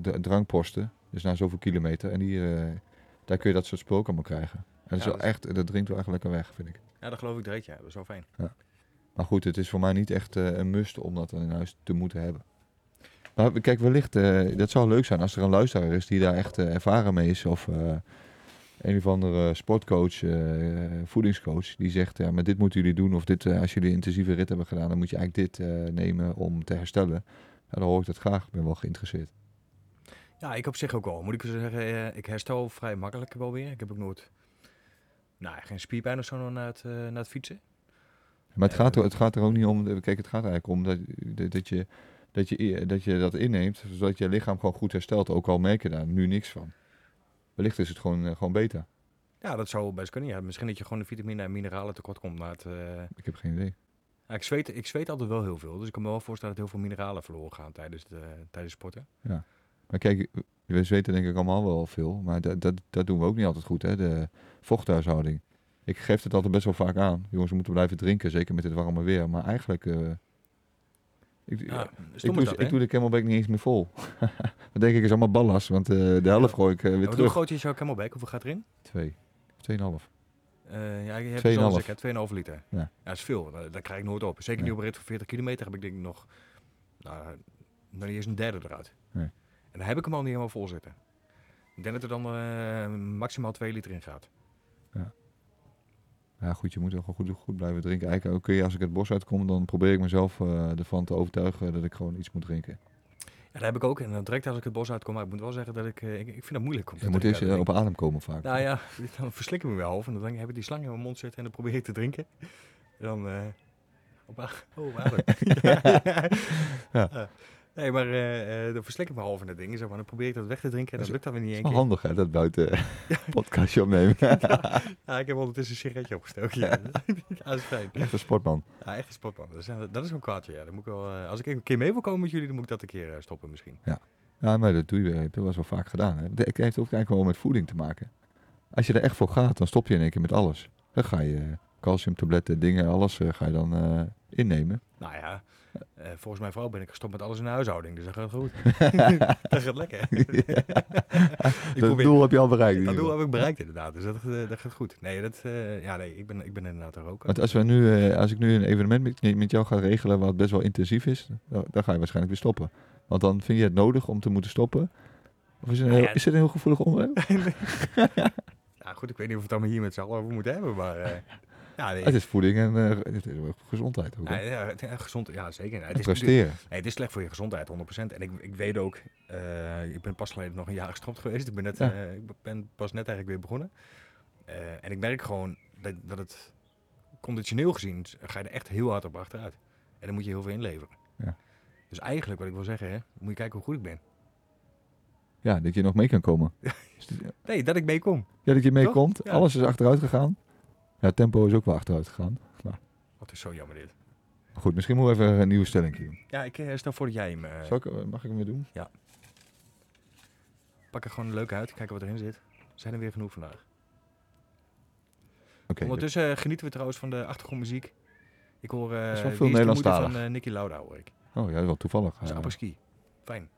d- drankposten. Dus na zoveel kilometer. En die, eh, daar kun je dat soort spul ook allemaal krijgen. En dat, is Ja, wel dat echt, dat drinkt wel echt lekker weg, vind ik. Ja, dat geloof ik direct. Ja, dat is wel fijn. Maar goed, het is voor mij niet echt een must om dat in huis te moeten hebben. Maar kijk, wellicht, dat zou leuk zijn als er een luisteraar is die daar echt ervaren mee is. Of een of andere sportcoach, eh, voedingscoach, die zegt, ja, maar dit moeten jullie doen. Of dit, eh, als jullie een intensieve rit hebben gedaan, dan moet je eigenlijk dit eh, nemen om te herstellen. Ja, dan hoor ik dat graag. Ik ben wel geïnteresseerd. Ja, ik op zich ook wel. Moet ik zeggen, ik herstel vrij makkelijk wel weer. Ik heb ook nooit, nou, geen spierpijn of zo na het, na het fietsen. Maar het gaat, er, het gaat er ook niet om, kijk, het gaat eigenlijk om dat, dat, dat je, dat, je, dat je dat inneemt, zodat je lichaam gewoon goed herstelt. Ook al merk je daar nu niks van. Wellicht is het gewoon, eh, gewoon beter. Ja, dat zou best kunnen. Ja. Misschien dat je gewoon de vitamine en mineralen tekort komt. Maar het, eh, Ik heb geen idee. ja, ik, zweet, ik zweet altijd wel heel veel. Dus ik kan me wel voorstellen dat heel veel mineralen verloren gaan tijdens, de, tijdens sporten. Maar kijk, we weten denk ik allemaal wel veel, maar dat, dat, dat doen we ook niet altijd goed, hè? De vochthuishouding. Ik geef het altijd best wel vaak aan. Jongens, we moeten blijven drinken, zeker met dit warme weer. Maar eigenlijk, eh, ik, Ja, ik, doe, is dat, ik doe de camelback niet eens meer vol. *laughs* dat denk ik is allemaal ballast, want eh, de helft gooi ik eh, weer Maar Hoe terug. groot is jouw camelback? Hoeveel gaat erin? Twee. Tweeënhalf. Eh ja, je hebt 2,5. het al gezegd, hè? 2,5 liter. Ja. dat is veel. Dat, dat krijg ik nooit op. Zeker niet op een rit van 40 kilometer heb ik denk ik nog, nou, nog niet eens een derde eruit. Nee. En dan heb ik hem al niet helemaal vol zitten. Ik denk dat er dan eh, maximaal 2 liter in gaat. Ja goed, je moet wel gewoon goed, goed blijven drinken. Eigenlijk kun je, als ik het bos uitkom, dan probeer ik mezelf eh, ervan te overtuigen dat ik gewoon iets moet drinken. Ja, dat heb ik ook. En dan direct als ik het bos uitkom, maar ik moet wel zeggen dat ik, eh, ik, ik vind dat moeilijk. Om te Je moet eerst eh, op adem komen vaak. Nou ja, *laughs* dan verslik ik me wel. En dan heb ik die slang in mijn mond zitten en dan probeer ik te drinken. En dan... eh op *laughs* oh, adem. *laughs* Ja. Ja. Nee, maar eh, eh, dan verslik ik me half in dat ding. Zeg maar. Dan probeer ik dat weg te drinken en Dat dat lukt dan weer niet één keer. handig hè, dat buiten *laughs* podcastje opnemen. Ja, ik heb ondertussen een sigaretje opgestoken. Ja, *laughs* ja dat is fijn. Echt een sportman. Ja, echt een sportman. Dat is, dat is een kwaadje, ja. Dan moet ik wel, eh, als ik een keer mee wil komen met jullie, dan moet ik dat een keer eh, stoppen misschien. Ja, maar dat doe je, heb je wel vaak gedaan. Hè. Het heeft ook eigenlijk wel met voeding te maken. Als je er echt voor gaat, dan stop je in één keer met alles. Dan ga je eh, calciumtabletten, dingen, alles eh, ga je dan eh, innemen. Nou ja, eh, volgens mijn vrouw ben ik gestopt met alles in de huishouding, dus dat gaat goed. *laughs* *laughs* dat gaat lekker. *laughs* ik dat probeer, doel heb je al bereikt. dat doel heb ik bereikt inderdaad, dus dat, eh, dat gaat goed. Nee, dat, eh, ja, nee ik, ben, ik ben inderdaad er ook. Want als, we nu, als ik nu een evenement met, met jou ga regelen wat best wel intensief is, dan, dan ga je waarschijnlijk weer stoppen. Want dan vind je het nodig om te moeten stoppen. Of is het een Nou heel, ja, is het een heel gevoelig onderwerp? Ja, goed, ik weet niet of we het allemaal hier met z'n allen over moeten hebben, maar... Ja, nee, Het is voeding en eh, het is ook gezondheid ook. ja, gezond, ja zeker. Het is, presteren. nee, het is slecht voor je gezondheid, 100%. En ik, ik weet ook, eh, ik ben pas geleden nog een jaar gestopt geweest. Ik ben, net, Ja. eh, ik ben pas net eigenlijk weer begonnen. En ik merk gewoon dat, dat het conditioneel gezien ga je er echt heel hard op achteruit. En dan moet je heel veel inleveren. Ja. Dus eigenlijk wat ik wil zeggen, hè, moet je kijken hoe goed ik ben. Ja, dat je nog mee kan komen. *laughs* Nee, dat ik meekom. Ja, dat je meekomt. Ja. Alles is achteruit gegaan. Ja, tempo is ook wel achteruit gegaan. Wat is zo jammer dit. Goed, misschien moeten we even een nieuwe stelling doen. Ja, ik eh, stel voor dat jij hem... eh, Zal ik, eh, mag ik hem weer doen? pak er gewoon leuk uit, kijken wat erin zit. Zijn er weer genoeg vandaag. Oké. Ondertussen genieten we trouwens van de achtergrondmuziek. Ik hoor is wel veel Nederlandstalig. van eh, Nicky Lauda hoor ik. Oh ja, wel toevallig. Dat is. Fijn.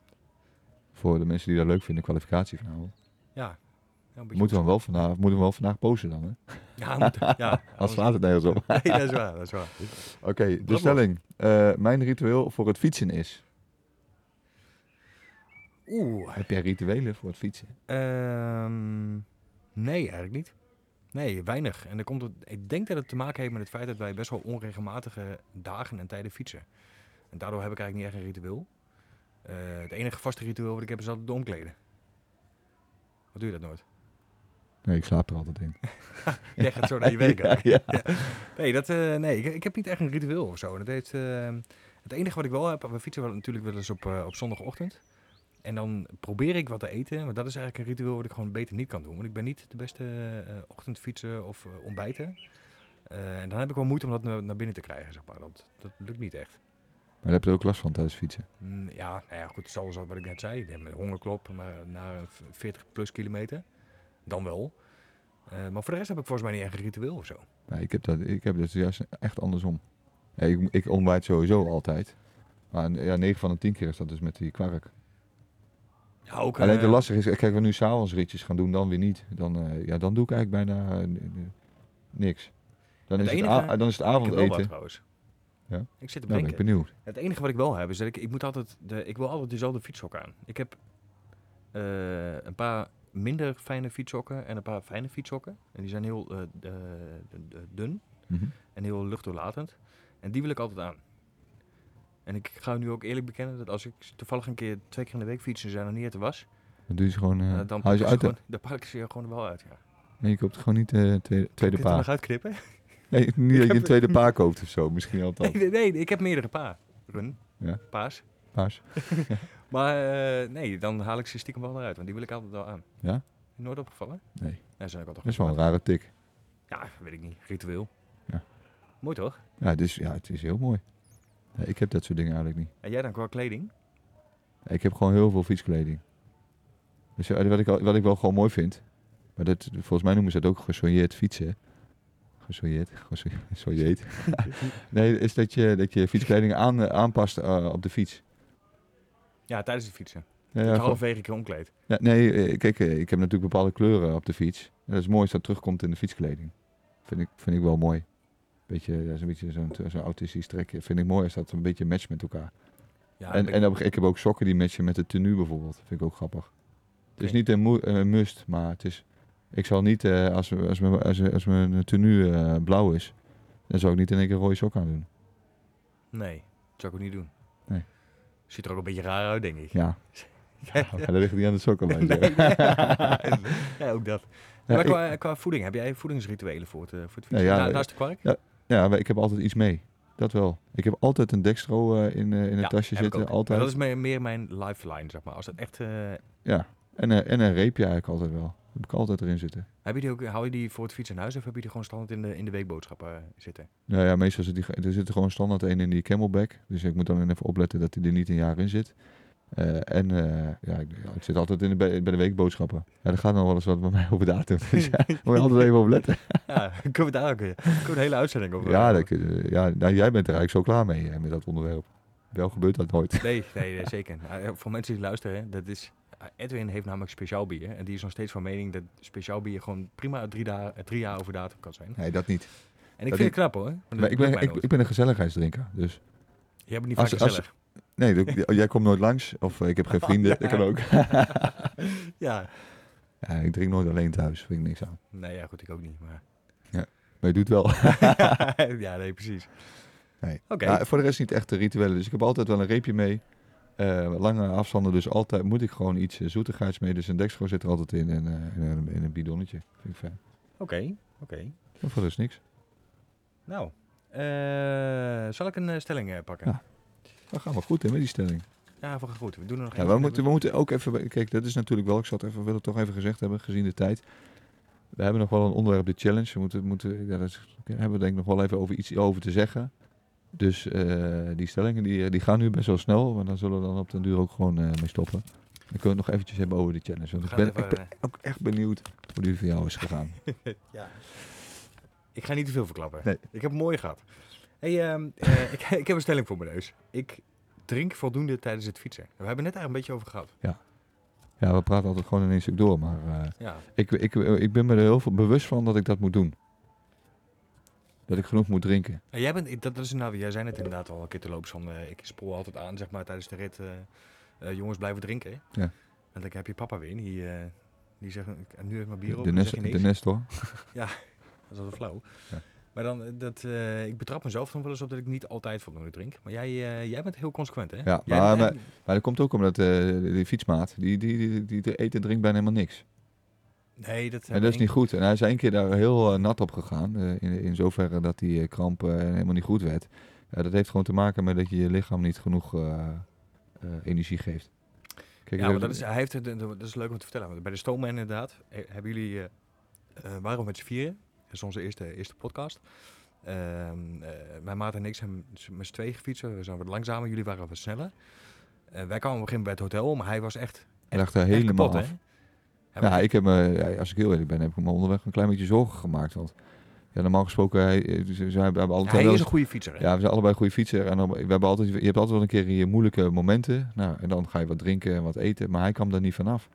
voor de mensen die dat leuk vinden, kwalificatie vanavond. Ja. Moeten we hem wel vandaag, moeten we wel vandaag posten dan, hè? Ja, moet, ja. *laughs* Anders slaat het nergens op. *laughs* Nee, dat is waar. Dat is waar. Oké, de stelling. Eh, mijn ritueel voor het fietsen is. Oeh. Heb jij rituelen voor het fietsen? Ehm, nee, eigenlijk niet. Nee, weinig. En dan komt het, ik denk dat het te maken heeft met het feit dat wij best wel onregelmatige dagen en tijden fietsen. En daardoor heb ik eigenlijk niet echt een ritueel. Eh, het enige vaste ritueel wat ik heb is altijd de omkleden. Wat doe je dat nooit? Nee, ik slaap er altijd in. *laughs* Jij gaat zo naar je *laughs* ja, ja. Nee, dat, eh, nee ik, ik heb niet echt een ritueel of zo. Dat heeft, eh, het enige wat ik wel heb, we fietsen wel natuurlijk wel eens op, eh, op zondagochtend. En dan probeer ik wat te eten. Maar dat is eigenlijk een ritueel wat ik gewoon beter niet kan doen. Want ik ben niet de beste eh ochtendfietsen of ontbijten. En dan heb ik wel moeite om dat naar, binnen te krijgen, zeg maar. Dat, dat lukt niet echt. Maar daar heb je er ook last van tijdens fietsen. Mm, ja, nou ja, goed, zoals wat ik net zei. Ik heb hongerklop, maar na een v- 40 plus kilometer. Dan wel. Eh, maar voor de rest heb ik volgens mij niet echt een ritueel of zo. Nee, ik heb dat, ik heb dat juist echt andersom. Ja, ik, ik ontbijt sowieso altijd. Maar ja, 9 van de 10 keer is dat dus met die kwark. Ja, ook, Alleen eh, de lastig is, kijk, we nu s'avonds ritjes gaan doen, dan weer niet. Dan, eh, ja, dan doe ik eigenlijk bijna eh, niks. Dan Het is, het enige- a- dan is het avondeten. trouwens. Ja? Ik zit te Nou, ben denken. ik benieuwd. Het enige wat ik wel heb is dat ik, ik moet altijd, de, ik wil altijd dezelfde fietssokken aan. Ik heb eh, een paar minder fijne fietssokken en een paar fijne fietssokken. En die zijn heel eh, eh, dun Mhm. en heel luchtdoorlatend. En die wil ik altijd aan. En ik ga nu ook eerlijk bekennen dat als ik toevallig een keer twee keer in de week fiets en zijn er niet de was, Dan doe je ze gewoon, eh dan, je ze uit. gewoon, dan pak ik ze er gewoon wel uit. Ja. Nee, je koopt gewoon niet eh tweede, tweede het er nog paar. uitknippen? Nee, niet *laughs* dat je een tweede paar koopt of zo. Misschien *laughs* altijd. Nee, nee, nee, ik heb meerdere paar. Run, Ja. paas. Maar eh, nee, dan haal ik ze stiekem wel eruit, want die wil ik altijd wel aan. Ja? Nooit opgevallen? Nee. Ja, zijn ook altijd Dat is wel een rare tik. Ja, weet ik niet. Ritueel. Ja. Mooi toch? Ja, dus, ja, het is heel mooi. Ik heb dat soort dingen eigenlijk niet. En jij dan qua kleding? Ik heb gewoon heel veel fietskleding. Dus wat, ik, wat ik wel gewoon mooi vind. Maar dat, volgens mij noemen ze dat ook gesoigneerd fietsen. Gesoigneerd? geso- Gesoigneerd. nee, is dat je, dat je fietskleding aan, eh, aanpast eh, op de fiets. Ja, tijdens het fietsen. Ja, gewoon- halverwege een keer omkleed. ja, nee, eh, kijk, eh, ik heb natuurlijk bepaalde kleuren op de fiets. En dat is mooi als dat terugkomt in de fietskleding. Vind ik, vind ik wel mooi. Beetje, dat is een beetje zo'n zo'n autistisch trekje. Vind ik mooi als dat een beetje matcht met elkaar. Ja, en ik- en dan- ik heb ook sokken die matchen met de tenue bijvoorbeeld. Vind ik ook grappig. Het is niet een, must, maar het is... Ik zal niet, eh, als, als, we- als, als mijn tenue blauw is, dan zou ik niet in één keer rode sok aan doen. Nee, dat zou ik ook niet doen. Ziet er ook een beetje raar uit, denk ik. Ja, *laughs* Ja, ja dat ligt niet aan de sokken. *laughs* Nee, nee. *laughs* ja, ook dat. Ja, maar ik- qua, qua voeding, heb jij voedingsrituelen voor het, eh, voor het fietsen? Ja, ja, Na- eh, naast de kwark? Ja, maar ik heb altijd iets mee. Dat wel. Ik heb altijd een dextro eh, in, eh, in het Ja, tasje zitten. Altijd. Maar dat is meer, meer mijn lifeline, zeg maar. Als dat echt... eh, Ja. En, eh, en een reepje eigenlijk altijd wel. Heb ik altijd erin zitten. heb je die ook, hou je die voor het fietsen in huis of heb je die gewoon standaard in de, in de weekboodschappen eh, zitten? Nou ja, meestal zit die, er zit er gewoon standaard één in die camelback. Dus ik moet dan even opletten dat hij er niet een jaar in zit. Eh, en eh, ja, ik, zit altijd in de, bij de weekboodschappen. Ja, er gaat nog wel eens wat bij mij over datum. *laughs* Dus ja, moet je altijd even op letten. *laughs* Ja, kunnen we daar ook een hele uitzending over Ja, dat, ja nou, jij bent er eigenlijk zo klaar mee met dat onderwerp. Wel gebeurt dat nooit. Nee, nee, zeker. Nou, voor mensen die luisteren, dat is... Edwin heeft namelijk speciaal bier. En die is nog steeds van mening dat speciaal bier gewoon prima drie, dagen, drie jaar over datum kan zijn. Nee, dat niet. En ik Dat vind het knap hoor. Maar ik, ben, ik, ik ben een gezelligheidsdrinker. Dus Je hebt het niet vaak als- gezellig. nee, *laughs* jij komt nooit langs. Of eh, ik heb geen vrienden. *laughs* Dat kan ook. *laughs* ja. Ja, ik drink nooit alleen thuis. Vind ik niks aan. Nee, ja, goed, ik ook niet. Maar... Ja. Maar je doet wel. ja, nee, precies. Nee. Voor de rest niet echt de rituelen. Dus ik heb altijd wel een reepje mee. Eh, lange afstanden, dus altijd moet ik gewoon iets eh, zoetigheids mee. Dus een dekschor zit er altijd in en, eh, in, een, in een bidonnetje. Vind ik fijn. Oké, oké. Voor de rest niks. Nou, eh, zal ik een stelling pakken? Ja. Dat gaat wel goed hè, met die stelling. Ja, voor goed. We doen er nog Ja, we, moeten, we moeten ook even... Kijk, dat is natuurlijk wel... Ik zat even, wil het toch even gezegd hebben, gezien de tijd. We hebben nog wel een onderwerp, de challenge. We moeten, moeten, ja, dat is- daar hebben we denk ik nog wel even over iets over te zeggen. Dus eh, die stellingen die, die gaan nu best wel snel. Maar dan zullen we dan op den duur ook gewoon eh, mee stoppen. Dan kunnen we het nog eventjes hebben over de challenge. Want ik ben, even, ik ben ook echt benieuwd hoe die voor jou is gegaan. *laughs* ja. Ik ga niet te veel verklappen. Nee. Ik heb een mooie gehad. Hey, ehm, eh, *laughs* ik, ik heb een stelling voor mijn neus. Ik drink voldoende tijdens het fietsen. We hebben het net eigenlijk een beetje over gehad. Ja, we praten altijd gewoon in één stuk door. Maar eh, Ja. ik, ik, ik ben me er heel veel bewust van dat ik dat moet doen. Dat ik genoeg moet drinken. En jij, bent, dat is, nou, jij zei het inderdaad al een keer te lopen. Van, ik spoor altijd aan zeg maar, tijdens de rit. eh, eh, jongens blijven drinken. Ja. En dan heb je papa weer. Die, eh, die zegt, nu heeft mijn bier op. De, nest, de. Nestor. *laughs* Dat is altijd flauw. Ja. Maar dan, dat, ik betrap mezelf dan wel eens op dat ik niet altijd voldoende drink. Maar jij, jij bent heel consequent, hè? Ja, maar- bent- Maar dat komt ook omdat eh, die fietsmaat, die, die, die, die, die eet en drinkt bijna helemaal niks. Nee, dat, En dat is niet goed. En hij is één keer daar heel eh, nat op gegaan. eh, in, in zoverre dat die eh, kramp helemaal niet goed werd. Dat heeft gewoon te maken met dat je je lichaam niet genoeg energie geeft. Kijk, Ja, maar dat is, hij heeft, het- dat is leuk om te vertellen. Want bij de Stoomman inderdaad, hebben jullie, waren we met z'n vieren. Dat is onze eerste, eerste podcast. Ehm eh, mijn maat en ik zijn met z'n tweeën gefietst. We zijn wat langzamer, jullie waren wat sneller. Wij kwamen op een gegeven moment bij het hotel, maar hij was echt, hij lag echt helemaal kapot, af. hè? Ja, ik heb me, als ik heel eerlijk ben, heb ik me onderweg een klein beetje zorgen gemaakt. Want ja, normaal gesproken, hij, eh, ze, ze hebben Ja, altijd hij is een goede fietser, hè? Ja, we zijn allebei goede fietser. En dan, we hebben altijd, je hebt altijd wel een keer je moeilijke momenten. Nou, en dan ga je wat drinken en wat eten. Maar hij kwam daar niet vanaf.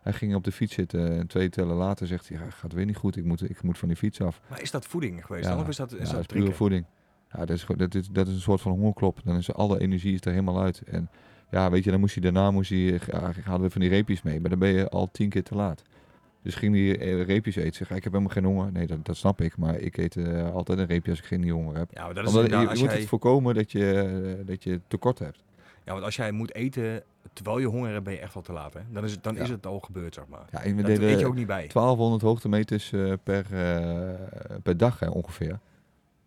Hij ging op de fiets zitten en twee tellen later zegt hij, ja, gaat weer niet goed. Ik moet, ik moet van die fiets af. Maar is dat voeding geweest Ja, dan? Of is dat, is ja, dat dat is pure voeding. Ja, dat is, dat, is, dat is een soort van hongerklop. Dan is alle energie is er helemaal uit. En ja, weet je, dan moest hij daarna moest hij, ja, hadden we van die reepjes mee. Maar dan ben je al tien keer te laat. Dus ging hij eh, reepjes eten. Zeg, ik heb helemaal geen honger. Nee, dat, dat snap ik. Maar ik eet eh, altijd een reepje als ik geen honger heb. Ja, maar dat is Omdat, je, moet jij, het voorkomen dat je, eh, dat je tekort hebt. ja, want als jij moet eten terwijl je honger hebt, ben je echt al te laat, hè? Dan is het, dan Ja. is het al gebeurd, zeg maar. Ja, en we Dat eet je ook niet bij. 1200 hoogtemeters eh, per, eh, per dag hè, ongeveer.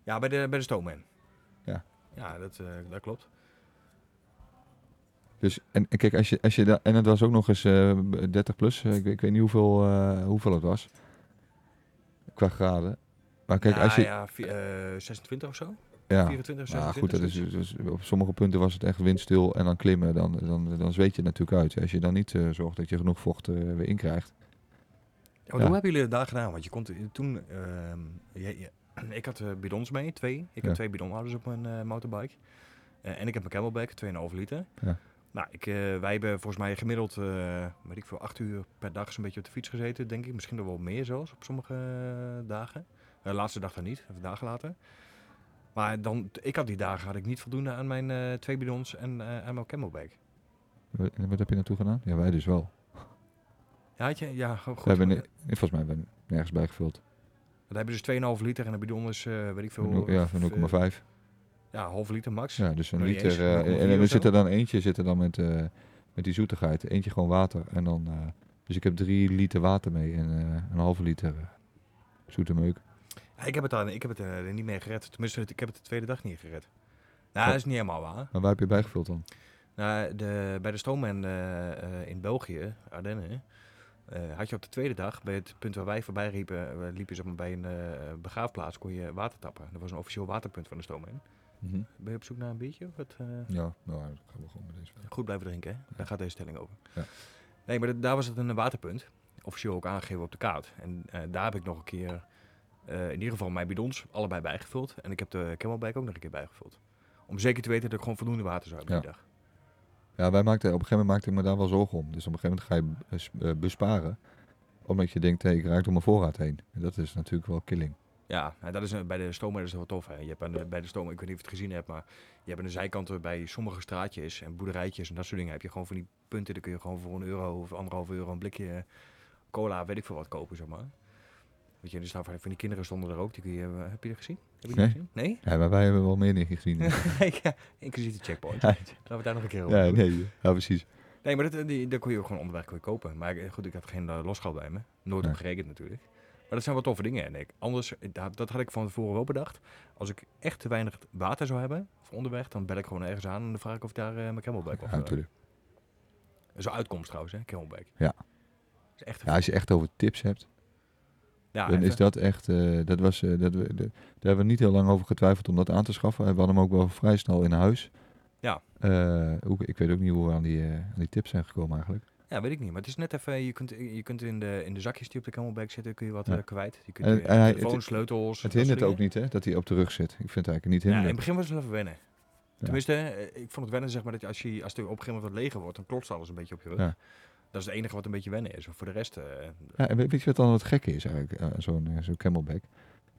Ja, bij de, bij de Stoomman. Ja. Ja, dat, eh, dat klopt. Dus, en, en kijk, als je, als je da- en het was ook nog eens eh, 30 plus. Eh, ik, weet- ik weet niet hoeveel, eh, hoeveel het was. Qua graden. Maar kijk, ja, als je... ja, eh, 26 of zo? Ja, 24, ja 26? goed, dat is, zoiets. dus op sommige punten was het echt windstil en dan klimmen. Dan, dan, dan zweet je het natuurlijk uit. Als je dan niet zorgt dat je genoeg vocht weer inkrijgt. Ja, maar ja. Hoe hebben jullie het daar gedaan? Want je kon toen... ehm, je- je- ik had bidons mee, twee. Ik heb twee bidonhouders op mijn motorbike. En ik heb mijn camelback, 2,5 liter. Ja. Nou, ik, eh, wij hebben volgens mij gemiddeld, eh weet ik veel, acht uur per dag zo'n beetje op de fiets gezeten, denk ik. Misschien nog wel meer zelfs op sommige eh, dagen. De laatste dag dan niet, even dagen later. Maar dan, ik had die dagen had ik niet voldoende aan mijn twee bidons en aan mijn camelback. Wat, wat heb je naartoe gedaan? Ja, wij dus wel. Ja, had je? Ja, goed. We hebben, volgens mij hebben we nergens bijgevuld. Dan hebben dus 2,5 liter en een bidon is, eh, weet ik veel. Ja, eh, van 0,5. Ja, half liter max. Ja, dus een liter. eens, eh, 0,4 en er zit er dan eentje zit er dan met, eh, met die zoetigheid. Eentje gewoon water. En dan, eh, dus ik heb drie liter water mee en eh, een halve liter eh, zoete meuk. Ja, ik heb het, dan, ik heb het er niet meer gered. Tenminste, ik heb het de tweede dag niet gered. Nou, Wat? dat is niet helemaal waar. Maar waar heb je bijgevuld dan? Nou, de, bij de Stoomman eh, eh, in België, Ardennen, eh, had je op de tweede dag, bij het punt waar wij voorbij riepen, liepen zeg maar, bij een eh, begraafplaats, kon je water tappen. Dat was een officieel waterpunt van de Stoomman. Ben je op zoek naar een biertje? Of wat, eh? Ja, nou, dan gaan we gewoon met deze. Goed blijven drinken, hè? Daar gaat deze stelling over. Ja. Nee, maar daar was het een waterpunt. Officieel ook aangegeven op de kaart. En eh, daar heb ik nog een keer, eh, in ieder geval mijn bidons, allebei bijgevuld. En ik heb de Camelback ook nog een keer bijgevuld. Om zeker te weten dat ik gewoon voldoende water zou hebben Ja. die dag. Ja, wij maakten, op een gegeven moment maakte ik me daar wel zorgen om. Dus op een gegeven moment ga je bes- besparen. Omdat je denkt, hé, ik raak door mijn voorraad heen. En dat is natuurlijk wel killing. Ja, nou, dat is bij de dat wel tof. Hè. Je hebt aan de, bij de stomer, ik weet niet of je het gezien hebt, maar je hebt aan de zijkanten bij sommige straatjes en boerderijtjes en dat soort dingen heb je gewoon van die punten. Dan kun je gewoon voor een euro of anderhalf euro een blikje cola, weet ik veel wat kopen, zeg maar. Weet je, er staan van van die kinderen stonden er ook. Die kun je, eh, heb je er gezien? Heb je Nee. gezien? Nee? Ja, maar wij hebben wel meer dingen gezien. *laughs* ja, inclusief de checkpoint. Ja. Laten we het daar nog een keer over ja, nee, ja, precies. Nee, maar dat, eh, die, daar kon je ook gewoon onderweg kopen. Maar goed, ik had geen uh, losgeld bij me. Nooit op gerekend natuurlijk. Maar dat zijn wel toffe dingen. En ik, anders, eh, dat, dat had ik van tevoren wel bedacht. Als ik echt te weinig water zou hebben voor onderweg, dan bel ik gewoon ergens aan en dan vraag ik of daar eh, mijn camelback of Ja, natuurlijk. Zo uitkomst trouwens, hè, camelback. Ja. Is echt Ja, als je echt over tips hebt, ja, dan even- is dat echt, eh, dat was, eh, dat, we- de- daar hebben we niet heel lang over getwijfeld om dat aan te schaffen. We hadden hem ook wel vrij snel in huis. Ja. Eh, ik weet ook niet hoe we aan die, eh, aan die tips zijn gekomen eigenlijk. Ja, weet ik niet. Maar het is net even, je kunt, je kunt in, de, in de zakjes die op de camelback zitten, kun je wat Ja. eh, kwijt. Je kunt En- je en hij- telefoon, het- sleutels. Het hindert ook niet hè, dat hij op de rug zit. Ik vind het eigenlijk niet Ja, in hinderlijk. het begin was het wel even wennen. Tenminste, eh, ik vond het wennen zeg maar dat als, je, als het op een gegeven moment wat leger wordt, dan klotst alles een beetje op je rug. Ja. Dat is het enige wat een beetje wennen is. Voor de rest, eh, Ja, en weet je wat dan het gekke is eigenlijk, zo'n zo'n camelback?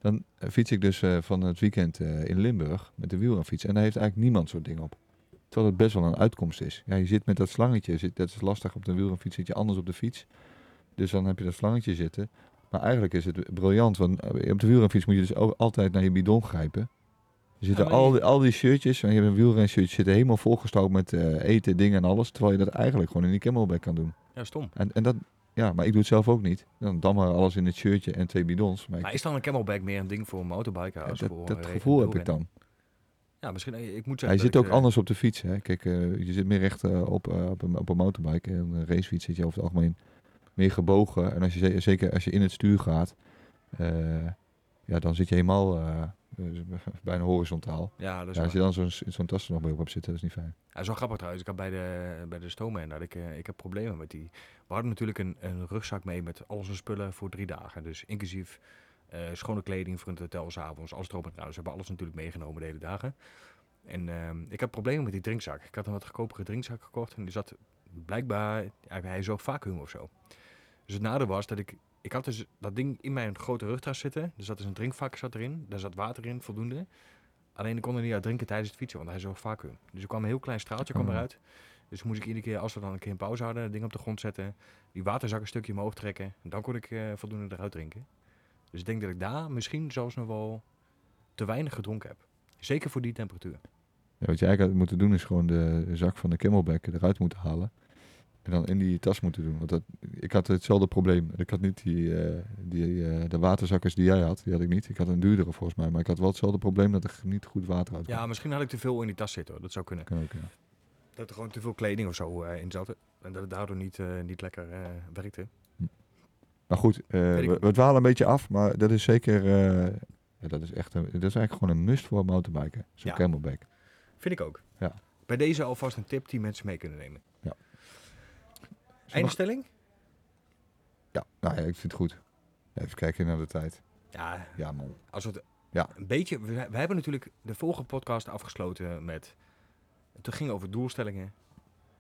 Dan fiets ik dus van het weekend in Limburg met de wielrenfiets en daar heeft eigenlijk niemand zo'n ding op. Terwijl het best wel een uitkomst is. Ja, je zit met dat slangetje, zit, dat is lastig op de wielrenfiets, zit je anders op de fiets. Dus dan heb je dat slangetje zitten. Maar eigenlijk is het briljant, want eh, op de wielrenfiets moet je dus ook altijd naar je bidon grijpen. Er zitten Ja, al, die, al die shirtjes, en je hebt een wielrenshirtje, zitten helemaal volgestouwd met eh, eten, dingen en alles. Terwijl je dat eigenlijk gewoon in die camelback kan doen. ja, stom. En, en dat, ja, maar ik doe het zelf ook niet. Dan, maar alles in het shirtje en twee bidons. Maar ik- is dan een camelback meer een ding voor een motorbiker ja, als dat voor dat eh, gevoel heb ik dan. Ja, misschien, eh, ik moet Hij zeggen zit dat ook ik, eh, anders op de fiets. Hè. Kijk, eh, je zit meer recht op, op, een, op een motorbike. En een racefiets zit je over het algemeen meer gebogen. En als je, ze- zeker als je in het stuur gaat, ja, dan zit je helemaal dus *laughs* bijna horizontaal. Ja, dat is Ja, als je dan zo'n zo'n tas er nog mee op hebt zitten, dat is niet fijn. Ja, zo grappig trouwens. Ik had bij de, bij de stoomman dat ik, ik heb problemen met die. We hadden natuurlijk een, een rugzak mee met al onze spullen voor drie dagen. Dus inclusief schone kleding voor in het hotel s'avonds, alles erop en we hebben alles natuurlijk meegenomen de hele dagen. En ehm, ik heb problemen met die drinkzak. Ik had een wat goedkopere drinkzak gekocht en die zat blijkbaar, hij ook vacuüm of zo. Dus het nadeel was dat ik, ik had dus dat ding in mijn grote rugtas zitten. Dus dat is een drinkvak zat erin, daar zat water in, voldoende. Alleen ik kon er niet uit drinken tijdens het fietsen, want hij ook vacuüm. Dus er kwam een heel klein straaltje kwam Oh. eruit. Dus moest ik iedere keer, als we dan een keer een pauze hadden, het ding op de grond zetten. Die waterzak een stukje omhoog trekken. En dan kon ik eh, voldoende eruit drinken. Dus ik denk dat ik daar misschien zelfs nog wel te weinig gedronken heb. Zeker voor die temperatuur. Ja, wat je eigenlijk had moeten doen is gewoon de, zak van de camelback eruit moeten halen. En dan in die tas moeten doen. Want dat, ik had hetzelfde probleem. Ik had niet die, eh, die, eh, de waterzakkers die jij had. Die had ik niet. Ik had een duurdere volgens mij. Maar ik had wel hetzelfde probleem dat er niet goed water uit Ja, misschien had ik te veel in die tas zitten hoor. Dat zou kunnen. Kan ook, ja. Dat er gewoon te veel kleding of zo eh, in zat. En dat het daardoor niet, niet lekker werkte. Maar goed, eh, we, we dwalen een beetje af. Maar dat is zeker... eh, ja, dat is echt een, dat is eigenlijk gewoon een must voor mountainbiker. Zo'n Ja. camelback. Vind ik ook. Ja. Bij deze alvast een tip die mensen mee kunnen nemen. Ja. Eindstelling? Ja, nou ja, ik vind het goed. Even kijken naar de tijd. Ja, Ja man. als we het Ja. een beetje... We, we hebben natuurlijk de vorige podcast afgesloten met... Het ging over doelstellingen.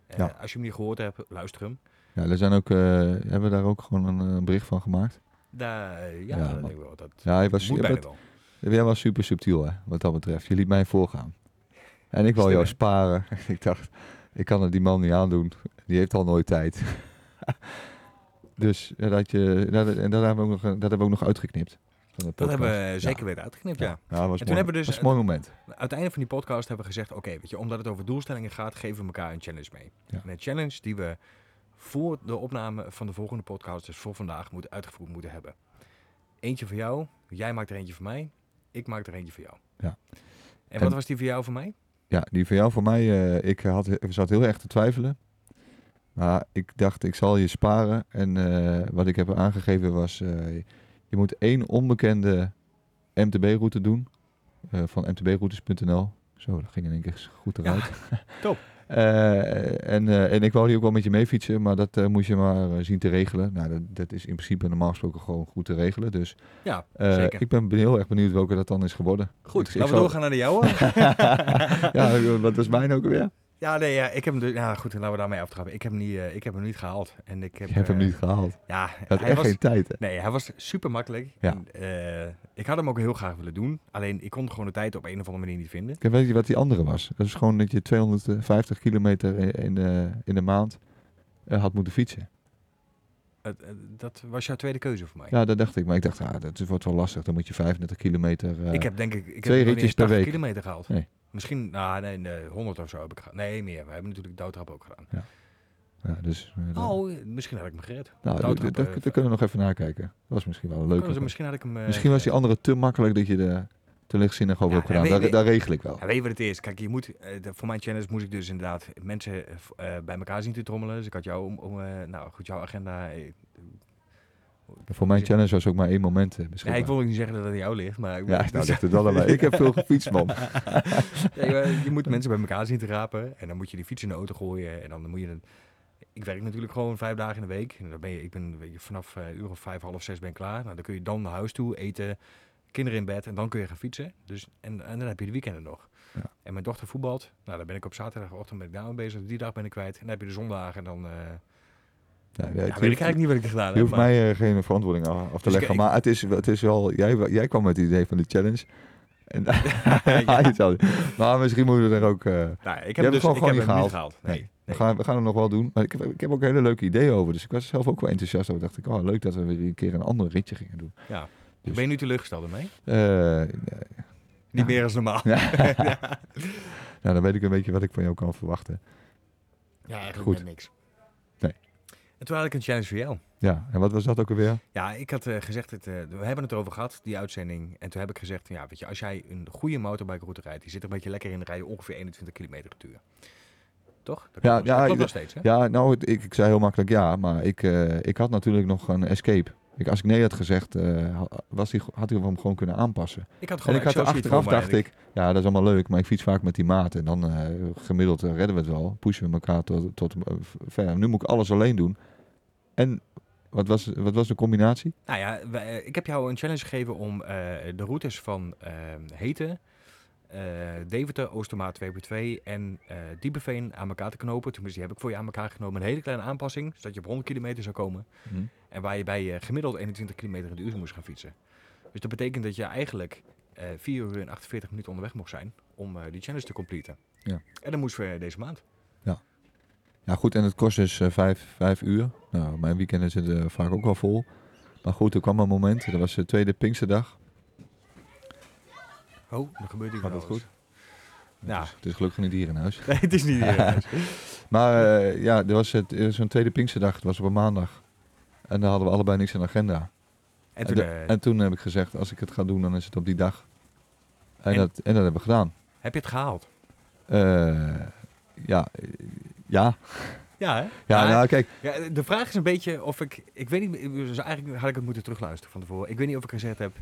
Eh, Ja. Als je hem niet gehoord hebt, luister hem. Ja, er zijn ook, eh, hebben we daar ook gewoon een, eh, bericht van gemaakt? Eh, ja, Ja, dat wel. Dat Ja, hij was, moet je bijna bent- wel. Jij was super subtiel, hè, wat dat betreft. Je liet mij voorgaan. En ik wou Slim, jou sparen. *laughs* ik dacht, ik kan het die man niet aandoen. Die heeft al nooit tijd. *laughs* dus dat je, dat, en dat hebben, we ook nog, dat hebben we ook nog uitgeknipt. Van de Dat hebben we zeker weten uitgeknipt, ja. Ja, dat was, En toen mooi. hebben we dus- was een mooi moment. Aan het einde van die podcast hebben we gezegd... Oké, weet je, omdat het over doelstellingen gaat... geven we elkaar een challenge mee. En een challenge die we voor de opname van de volgende podcast... dus voor vandaag, moet uitgevoerd moeten hebben. Eentje voor jou. Jij maakt er eentje voor mij. Ik maak er eentje voor jou. Ja. En, wat was die voor jou voor mij? Ja, die van jou voor mij, eh, ik had, ik zat heel erg te twijfelen. Maar ik dacht, ik zal je sparen. En eh, wat ik heb aangegeven was, eh, je moet één onbekende MTB-route doen. eh, van mtbroutes.nl. Zo, dat ging in één keer goed eruit. *laughs* top. Eh, en, eh, en ik wou die ook wel met je mee fietsen, maar dat eh, moest je maar zien te regelen. Nou, dat, dat is in principe normaal gesproken gewoon goed te regelen. Dus Ja, zeker. ik ben heel erg benieuwd welke dat dan is geworden. Goed, ik- ik laten we zal- doorgaan naar de jouwe. *laughs* ja, wat was mijn ook weer? Ja, nee, ja, ik heb hem... dus- Ja, goed, laten we daarmee aftrappen. Ik heb hem niet, eh, ik heb hem niet gehaald. En ik heb, Je hebt hem eh, niet gehaald. Ja, Je had hij echt was, geen tijd, hè? Nee, hij was super makkelijk. Ja. En, eh, ik had hem ook heel graag willen doen. Alleen ik kon gewoon de tijd op een of andere manier niet vinden. Kijk, weet je wat die andere was? Dat is gewoon dat je 250 kilometer in, in, de, in de maand had moeten fietsen. Dat was jouw tweede keuze voor mij. Ja, dat dacht ik. Maar ik dacht, ah, dat wordt wel lastig. Dan moet je 35 kilometer... eh, ik heb denk ik, ik heb twee niet ritjes per 80 week. kilometer gehaald. Nee. Misschien, nou nee, nee, 100 of zo heb ik gehad. Nee, meer. We hebben natuurlijk doodtrap ook gedaan. ja, dus, eh, Oh, misschien had ik me gered. nou, daar eh, daar kunnen we nog even nakijken. Dat was misschien wel ze- Misschien had ik hem... eh, Misschien was die andere te makkelijk dat je er te lichtzinnig over Ja, hebt gedaan. ja, daar, weet- daar regel ik wel. Ja, weet je wat het is? Kijk, je moet, de- voor mijn challenge moest ik dus inderdaad mensen bij elkaar zien te trommelen. Dus ik had jou, om, om, nou goed, jouw agenda. Eh, Voor mijn challenge was ook maar één moment eh, Ja, beschikbaar. ik wil ook niet zeggen dat het aan jou ligt, maar... Ik Ja, nou ligt *laughs* het wel aan mij. Ik heb veel gefietst, man. *laughs* Ja, je, je moet mensen bij elkaar zien te rapen. En dan moet je die fiets in de auto gooien. En dan moet je... Een, ik werk natuurlijk gewoon vijf dagen in de week. En dan ben je, ik ben weet je, vanaf eh, uur of vijf, half zes ben ik klaar. Nou, dan kun je dan naar huis toe, eten, kinderen in bed. En dan kun je gaan fietsen. Dus, en, en dan heb je de weekenden nog. Ja. En mijn dochter voetbalt. Nou, dan ben ik op zaterdagochtend ben ik daar mee bezig. Die dag ben ik kwijt. En dan heb je de zondagen. En dan... eh Ja, ja, ja, weet ik eigenlijk niet wat ik gedaan heb. Je hoeft maar- mij eh, geen verantwoording af af te Dus leggen. ik- maar het is, het is wel... Jij, jij kwam met het idee van de challenge. En, *laughs* Ja. maar misschien moeten we er ook... eh, Nou, ik heb het dus gewoon- ik gewoon heb niet gehaald. niet gehaald. Nee. we, gaan, we gaan het nog wel doen. Maar ik heb, ik heb ook hele leuke ideeën over. Dus ik was zelf ook wel enthousiast over. dacht ik, oh leuk dat we weer een keer een ander ritje gingen doen. Ja. Dus- Ben je nu teleurgesteld ermee? Nee. Niet meer als normaal. *laughs* Ja. nou, dan weet ik een beetje wat ik van jou kan verwachten. Ja, eigenlijk Goed. niks. En toen had ik een challenge voor jou. Ja, en wat was dat ook alweer? Ja, ik had eh, gezegd, het, eh, we hebben het erover gehad, die uitzending. En toen heb ik gezegd, ja, weet je, als jij een goede motorbike route rijdt, die zit er een beetje lekker in, dan rij je ongeveer 21 kilometer per uur. Toch? Dat Ja, ja, nog steeds, hè? Ja, nou, ik, ik zei heel makkelijk ja, maar ik, eh, ik had natuurlijk nog een escape. Ik, als ik nee had gezegd, ha- was die, had hij hem gewoon kunnen aanpassen. Ik had En ik had er achteraf, dacht ik, ja, dat is allemaal leuk, maar ik fiets vaak met die maat. En dan eh, gemiddeld eh, redden we het wel. Pushen we elkaar tot, tot ver. Nu moet ik alles alleen doen. En wat was, wat was de combinatie? Nou ja, wij- ik heb jou een challenge gegeven om de routes van Heten, Deventer, Oostermaat 2x2 en Diepeveen aan elkaar te knopen. Tenminste, die heb ik voor je aan elkaar genomen. Een hele kleine aanpassing, zodat je op 100 kilometer zou komen. En waar je bij eh, gemiddeld 21 kilometer in de uur moest gaan fietsen. Dus dat betekent dat je eigenlijk eh 4 uur en 48 minuten onderweg mocht zijn om eh, die challenge te completen. Ja. En dat moest voor deze maand. Ja goed, en het kost dus eh, vijf, vijf uur. Nou, mijn weekenden zitten eh, vaak ook wel vol. Maar goed, er kwam een moment, dat was de tweede Pinksterdag. Oh, er gebeurt hier Gaat dat alles. Ja. Het, is, het is gelukkig niet hier in huis. *laughs* Nee, het is niet hier. *laughs* Maar eh, ja, er was het, zo'n tweede Pinksterdag, het was op een maandag. En daar hadden we allebei niks in de agenda. en toen de- eh, en toen heb ik gezegd, als ik het ga doen, dan is het op die dag. En, En- dat, en dat hebben we gedaan. heb je het gehaald? Eh, ja, eh, ja. *laughs* Ja, hè? Ja, Maar- nou kijk, Ja, de vraag is een beetje of ik... Ik weet niet... Dus eigenlijk had ik het moeten terugluisteren van tevoren. Ik weet niet of ik gezegd heb...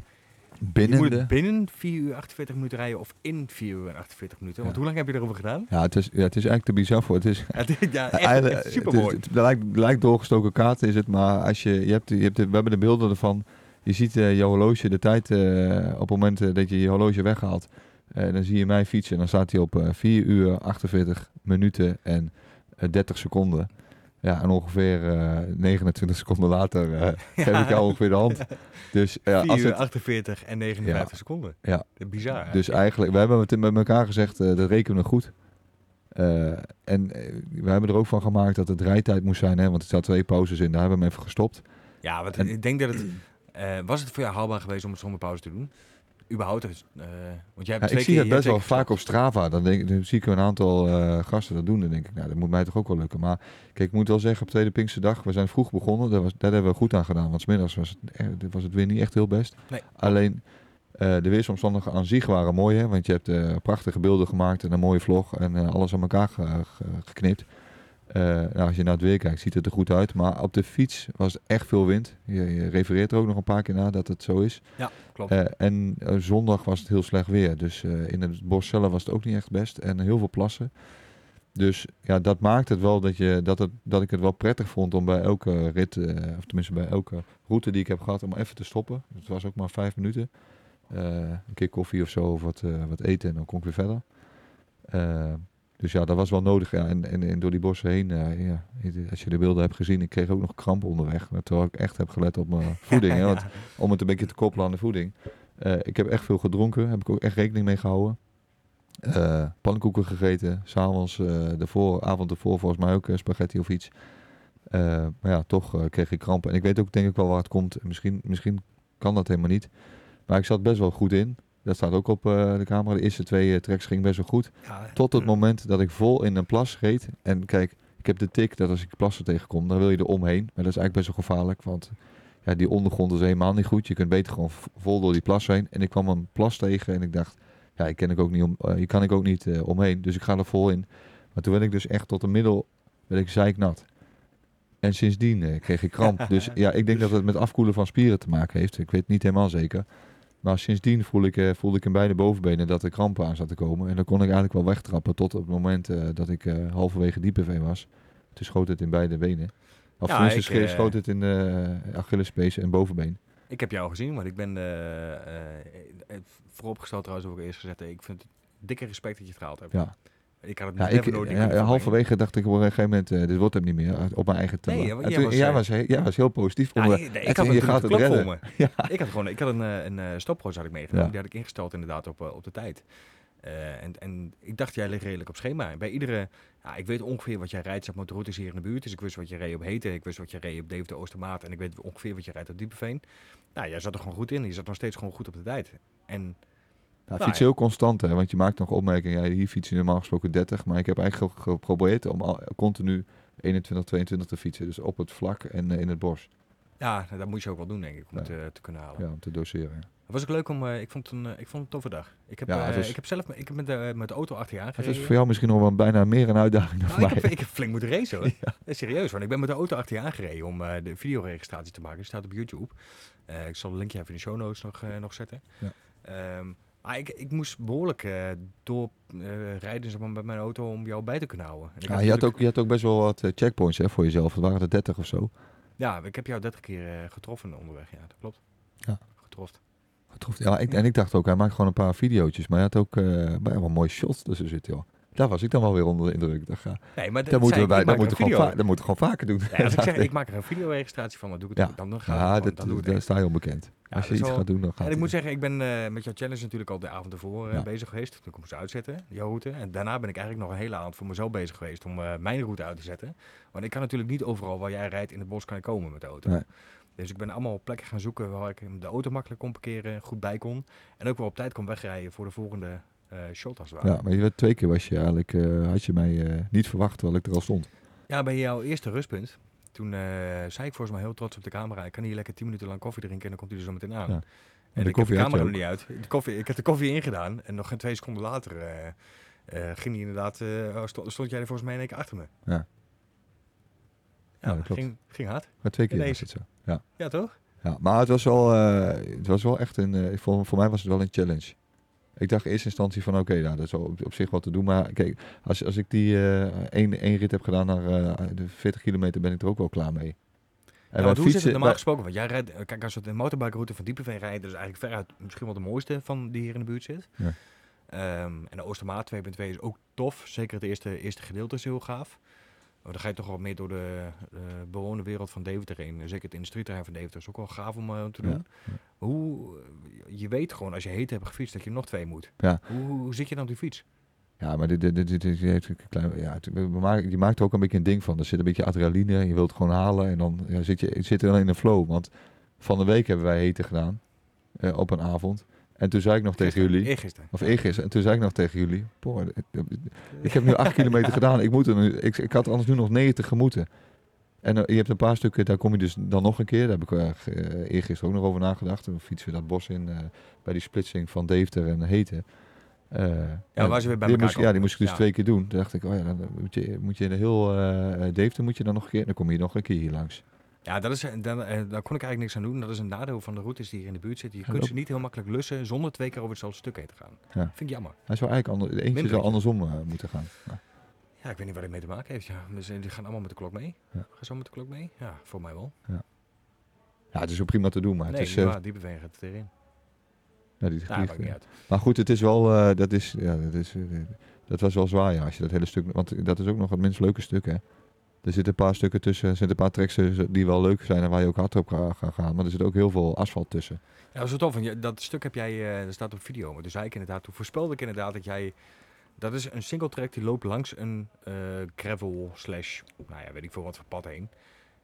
Je binnen moet de... het binnen 4 uur 48 minuten rijden of in 4 uur en 48 minuten. Want Ja. hoe lang heb je erover gedaan? Ja, het is, ja, het is eigenlijk te bizar voor. Het is, *laughs* Ja, *laughs* dit- ja Eigenlijk- echt, echt super het, mooi. het lijkt, lijkt doorgestoken kaart is het, maar als je, je hebt, je hebt we hebben de beelden ervan. Je ziet eh, je horloge, de tijd eh, op het moment eh, dat je je horloge weghaalt. dan zie je mij fietsen en dan staat hij op eh 4 uur 48 minuten en eh, 30 seconden. Ja, en ongeveer eh 29 seconden later eh *laughs* geef ik jou ongeveer de hand. Dus, ja, 4 als uur het, 48 en 59 seconden. Ja. Bizar. dus eigenlijk, we hebben het met elkaar gezegd, eh, dat rekenen we goed. Eh, en eh, we hebben er ook van gemaakt dat het rijtijd moest zijn, hè, want er zaten twee pauzes in, daar hebben we hem even gestopt. ja, want en- ik denk dat het... eh, was het voor jou haalbaar geweest om het zonder pauze te doen? Überhaupt? eh, want jij hebt Ja, ik zie keer, het best wel vaak op Strava. Dan, denk, ik- dan zie ik een aantal eh, gasten dat doen. Dan denk ik, nou, dat moet mij toch ook wel lukken. Maar kijk, ik moet wel zeggen, op tweede Pinksterdag, we zijn vroeg begonnen. Daar, was, daar hebben we goed aan gedaan. Want 's middags was het, eh, was het weer niet echt heel best. Nee. Alleen, de weersomstandigheden aan zich waren mooi. Hè? Want je hebt prachtige beelden gemaakt en een mooie vlog. En alles aan elkaar ge- ge- geknipt. Eh, nou, als je naar het weer kijkt, ziet het er goed uit. Maar op de fiets was echt veel wind. Je, je refereert er ook nog een paar keer naar dat het zo is. Ja, klopt. Eh, en eh, zondag was het heel slecht weer. Dus in het bos zelf was het ook niet echt best. En heel veel plassen. Dus ja, dat maakt het wel dat, je, dat, het, dat ik het wel prettig vond om bij elke rit, of tenminste bij elke route die ik heb gehad, om even te stoppen. Het was ook maar vijf minuten. Een keer koffie of zo, of wat, wat eten en dan kon ik weer verder. Dus ja, dat was wel nodig. Ja. En, en, en door die bossen heen, eh, ja, als je de beelden hebt gezien, ik kreeg ook nog kramp onderweg. Terwijl ik echt heb gelet op mijn *laughs* voeding. hè, want om het een beetje te koppelen aan de voeding. Eh, ik heb echt veel gedronken, heb ik ook echt rekening mee gehouden. Eh pannenkoeken gegeten, s'avonds, de voor, avond ervoor volgens mij ook spaghetti of iets. Maar ja, toch kreeg ik krampen. En ik weet ook denk ik wel waar het komt. En Misschien, misschien kan dat helemaal niet. Maar ik zat best wel goed in. Dat staat ook op eh, de camera. De eerste twee eh, tracks ging best wel goed. Ja, Tot het moment dat ik vol in een plas reed. En kijk, ik heb de tik dat als ik plassen tegenkom, dan wil je er omheen. Maar dat is eigenlijk best wel gevaarlijk. Want ja, die ondergrond is helemaal niet goed. Je kunt beter gewoon vol door die plas heen. En ik kwam een plas tegen en ik dacht, ja, ik ken ik ook niet om, eh, hier kan ik ook niet eh, omheen. Dus ik ga er vol in. Maar toen werd ik dus echt tot de middel, werd ik zeiknat. En sindsdien eh, kreeg ik kramp. *laughs* dus ja, ik denk dat het met afkoelen van spieren te maken heeft. Ik weet het niet helemaal zeker. Maar sindsdien voel ik, eh, voelde ik in beide bovenbenen dat er krampen aan zat te komen. En dan kon ik eigenlijk wel wegtrappen tot op het moment eh, dat ik eh, halverwege diepe was. Toen schoot het in beide benen. Of Ja, ik, schoot het in de uh, Achillespees en bovenbeen. Ik heb jou gezien, want ik ben vooropgesteld trouwens ook eerst gezegd. Ik vind het dikke respect dat je het gehaald hebt. Ja. Ik had het Ja, ik, nooit ja, halverwege dacht ik op een gegeven moment, eh, dit wordt hem niet meer, eh, op mijn eigen tellen. Nee, jij toen- was, jij, eh, was, he- jij was heel positief. Ja, nee, nee, ik had je gaat de het redden. *laughs* Ja. Ik had gewoon, ik had een, een stopwatch had ik meegenomen. Die had ik ingesteld inderdaad op, op de tijd. En, en ik dacht, jij ligt redelijk op schema. Bij iedere, ja, ik weet ongeveer wat jij rijdt, zeg maar, de routes hier in de buurt. Dus ik wist wat je reed op Heten, ik wist wat je reed op Deventer Oostermaat. En ik weet ongeveer wat je rijdt op Diepeveen. Nou, jij zat er gewoon goed in. Je zat nog steeds gewoon goed op de tijd. En Nou, fiets ja. heel constant, hè, want je maakt nog opmerkingen. Ja, hier fiets je normaal gesproken 30, maar ik heb eigenlijk ge- geprobeerd om al, continu 21, 22 te fietsen. Dus op het vlak en eh, in het bos. ja, dat moet je ook wel doen, denk ik, om Ja. eh, te kunnen halen. Ja, om te doseren. ja. Het was ook leuk om, eh, ik, vond het een, eh, ik vond het een toffe dag. Ik heb, Ja, eh, was- ik heb zelf ik heb met, de, met de auto achter je Het is voor jou misschien nog wel bijna meer een uitdaging dan Nou, voor ik, mij. heb, ik heb flink moeten racen hoor. *laughs* Eh, Serieus, want ik ben met de auto achter je aangereden om eh, de videoregistratie te maken. Die staat op YouTube. Eh, ik zal een linkje even in de show notes nog, eh, nog zetten. Ja. Ehm, maar ik, ik moest behoorlijk eh, door eh, rijden zeg maar, met mijn auto om jou bij te kunnen houden. En ik Ja, had je, had ook, je had ook best wel wat eh, checkpoints hè, voor jezelf. Het waren er 30 of zo. Ja, ik heb jou 30 keer eh, getroffen onderweg. Ja, dat klopt. Ja. Getroffen. Getroffen. Ja, ik, en ik dacht ook, hij maakt gewoon een paar videootjes. Maar hij had ook eh maar wel mooi shots tussen zitten, joh. Daar was ik dan wel weer onder de indruk. Dacht, ja, Nee, maar dat moeten we bij, dat dat moeten gewoon, dat moeten we gewoon vaker doen. Ja, als ik *laughs* zeg, ik maak er een videoregistratie van, dan doe ik het Ja. Dan, dan, ga Ja, dat, dan doe daar sta je onbekend. Ja, Als je dat iets wel- gaat doen, dan gaat En ik moet zeggen, ik ben eh, met jouw challenge natuurlijk al de avond ervoor eh, bezig geweest. Toen ik moest uitzetten, jouw route. En daarna ben ik eigenlijk nog een hele avond voor mezelf bezig geweest om eh, mijn route uit te zetten. Want ik kan natuurlijk niet overal waar jij rijdt in het bos kan komen met de auto. Nee. Dus ik ben allemaal plekken gaan zoeken waar ik de auto makkelijk kon parkeren, goed bij kon. En ook wel op tijd kon wegrijden voor de volgende shot als het ware. Ja, maar je werd twee keer was je eigenlijk, eh, had je mij eh, niet verwacht terwijl ik er al stond. Ja, bij jouw eerste rustpunt. Toen eh, zei ik volgens mij heel trots op de camera. Ik kan hier lekker 10 minuten lang koffie drinken en dan komt hij er zo meteen aan. Ja. En, de ik koffie heb de camera er niet uit. De koffie, ik heb de koffie ingedaan en nog geen twee seconden later eh, eh, ging hij inderdaad, eh, stond, stond jij er volgens mij in één keer achter me. Ja. Ja, Ja, dat klopt. ging, ging hard. Maar twee keer deze. het zo. Ja. Ja, toch? Ja, maar het was wel, eh, het was wel echt een, eh, voor, voor mij was het wel een challenge. Ik dacht in eerste instantie van oké, nou, dat is op, op zich wat te doen. Maar kijk, als, als ik die eh één, één rit heb gedaan naar eh, de 40 kilometer, ben ik er ook wel klaar mee. En hoe zit het normaal gesproken? Want jij rijdt, eh, kijk, als we de motorbikeroute van Diepeveen rijden, dat is eigenlijk veruit misschien wel de mooiste van die hier in de buurt zit. Ja. Ehm, en de Oostermaat 2.2 is ook tof. Zeker het eerste, eerste gedeelte is heel gaaf. Maar dan ga je toch wel meer door de eh, bewoonde wereld van Deventer heen. Zeker het industrieterrein van Deventer is ook wel gaaf om eh, te doen. Ja, Hoe, eh, je weet gewoon als je heet hebt gefietst dat je nog twee moet. Ja. Hoe, hoe zit je dan op die fiets? Ja, maar dit, dit, dit, dit, dit heeft een klein, ja, het- we maken, je maakt er ook een beetje een ding van. Er zit een beetje adrenaline, je wilt het gewoon halen en dan ja, zit je zit er dan in een flow. Want van de week hebben wij heten gedaan op een avond. En toen zei ik nog tegen jullie, Eergisteren. of eergisteren, en toen zei ik nog tegen jullie, boah, ik, heb nu acht kilometer gedaan, ik, moet er nu, ik, ik had anders nu nog 90 gemoeten. En eh, je hebt een paar stukken, daar kom je dus dan nog een keer, daar heb ik uh, eergisteren ook nog over nagedacht. Dan fietsen we dat bos in bij die splitsing van Deventer en Heten. Eh, Ja, waar ze weer bij die elkaar moest, Ja, die moest ik dus Ja. twee keer doen. Toen dacht ik, oh ja, dan moet je, moet je in de heel eh Deventer moet je dan nog een keer, dan kom je nog een keer hier langs. Ja, dat is, dan, eh, daar kon ik eigenlijk niks aan doen. Dat is een nadeel van de routes die hier in de buurt zitten. Je Ja, kunt ze niet heel makkelijk lussen zonder twee keer over hetzelfde stuk heen te gaan. Ja. Vind ik jammer. Hij zou eigenlijk ander, eentje Minder. zou andersom eh, moeten gaan. Ja. Ja, ik weet niet waar het mee te maken heeft. Ja. Dus, die gaan allemaal met de klok mee. Ja. Gaan zo met de klok mee? Ja, voor mij wel. ja, het is ook prima te doen, maar nee, het is... eh, die beweging gaat het erin. ja, die, Ja, die- niet uit. Maar goed, het is wel, dat, is, ja, dat, is, dat was wel zwaar ja, als je dat hele stuk, want dat is ook nog het minst leuke stuk hè. Er zitten een paar stukken tussen, er zitten een paar tracks tussen die wel leuk zijn en waar je ook hard op gaat ga gaan, maar er zit ook heel veel asfalt tussen. Ja, dat is wel tof. want Dat stuk heb jij, eh dat staat op video. Maar toen zei ik inderdaad, toen voorspelde ik inderdaad dat jij Dat is een single track die loopt langs een eh, gravel slash, nou ja, weet ik veel wat voor pad heen.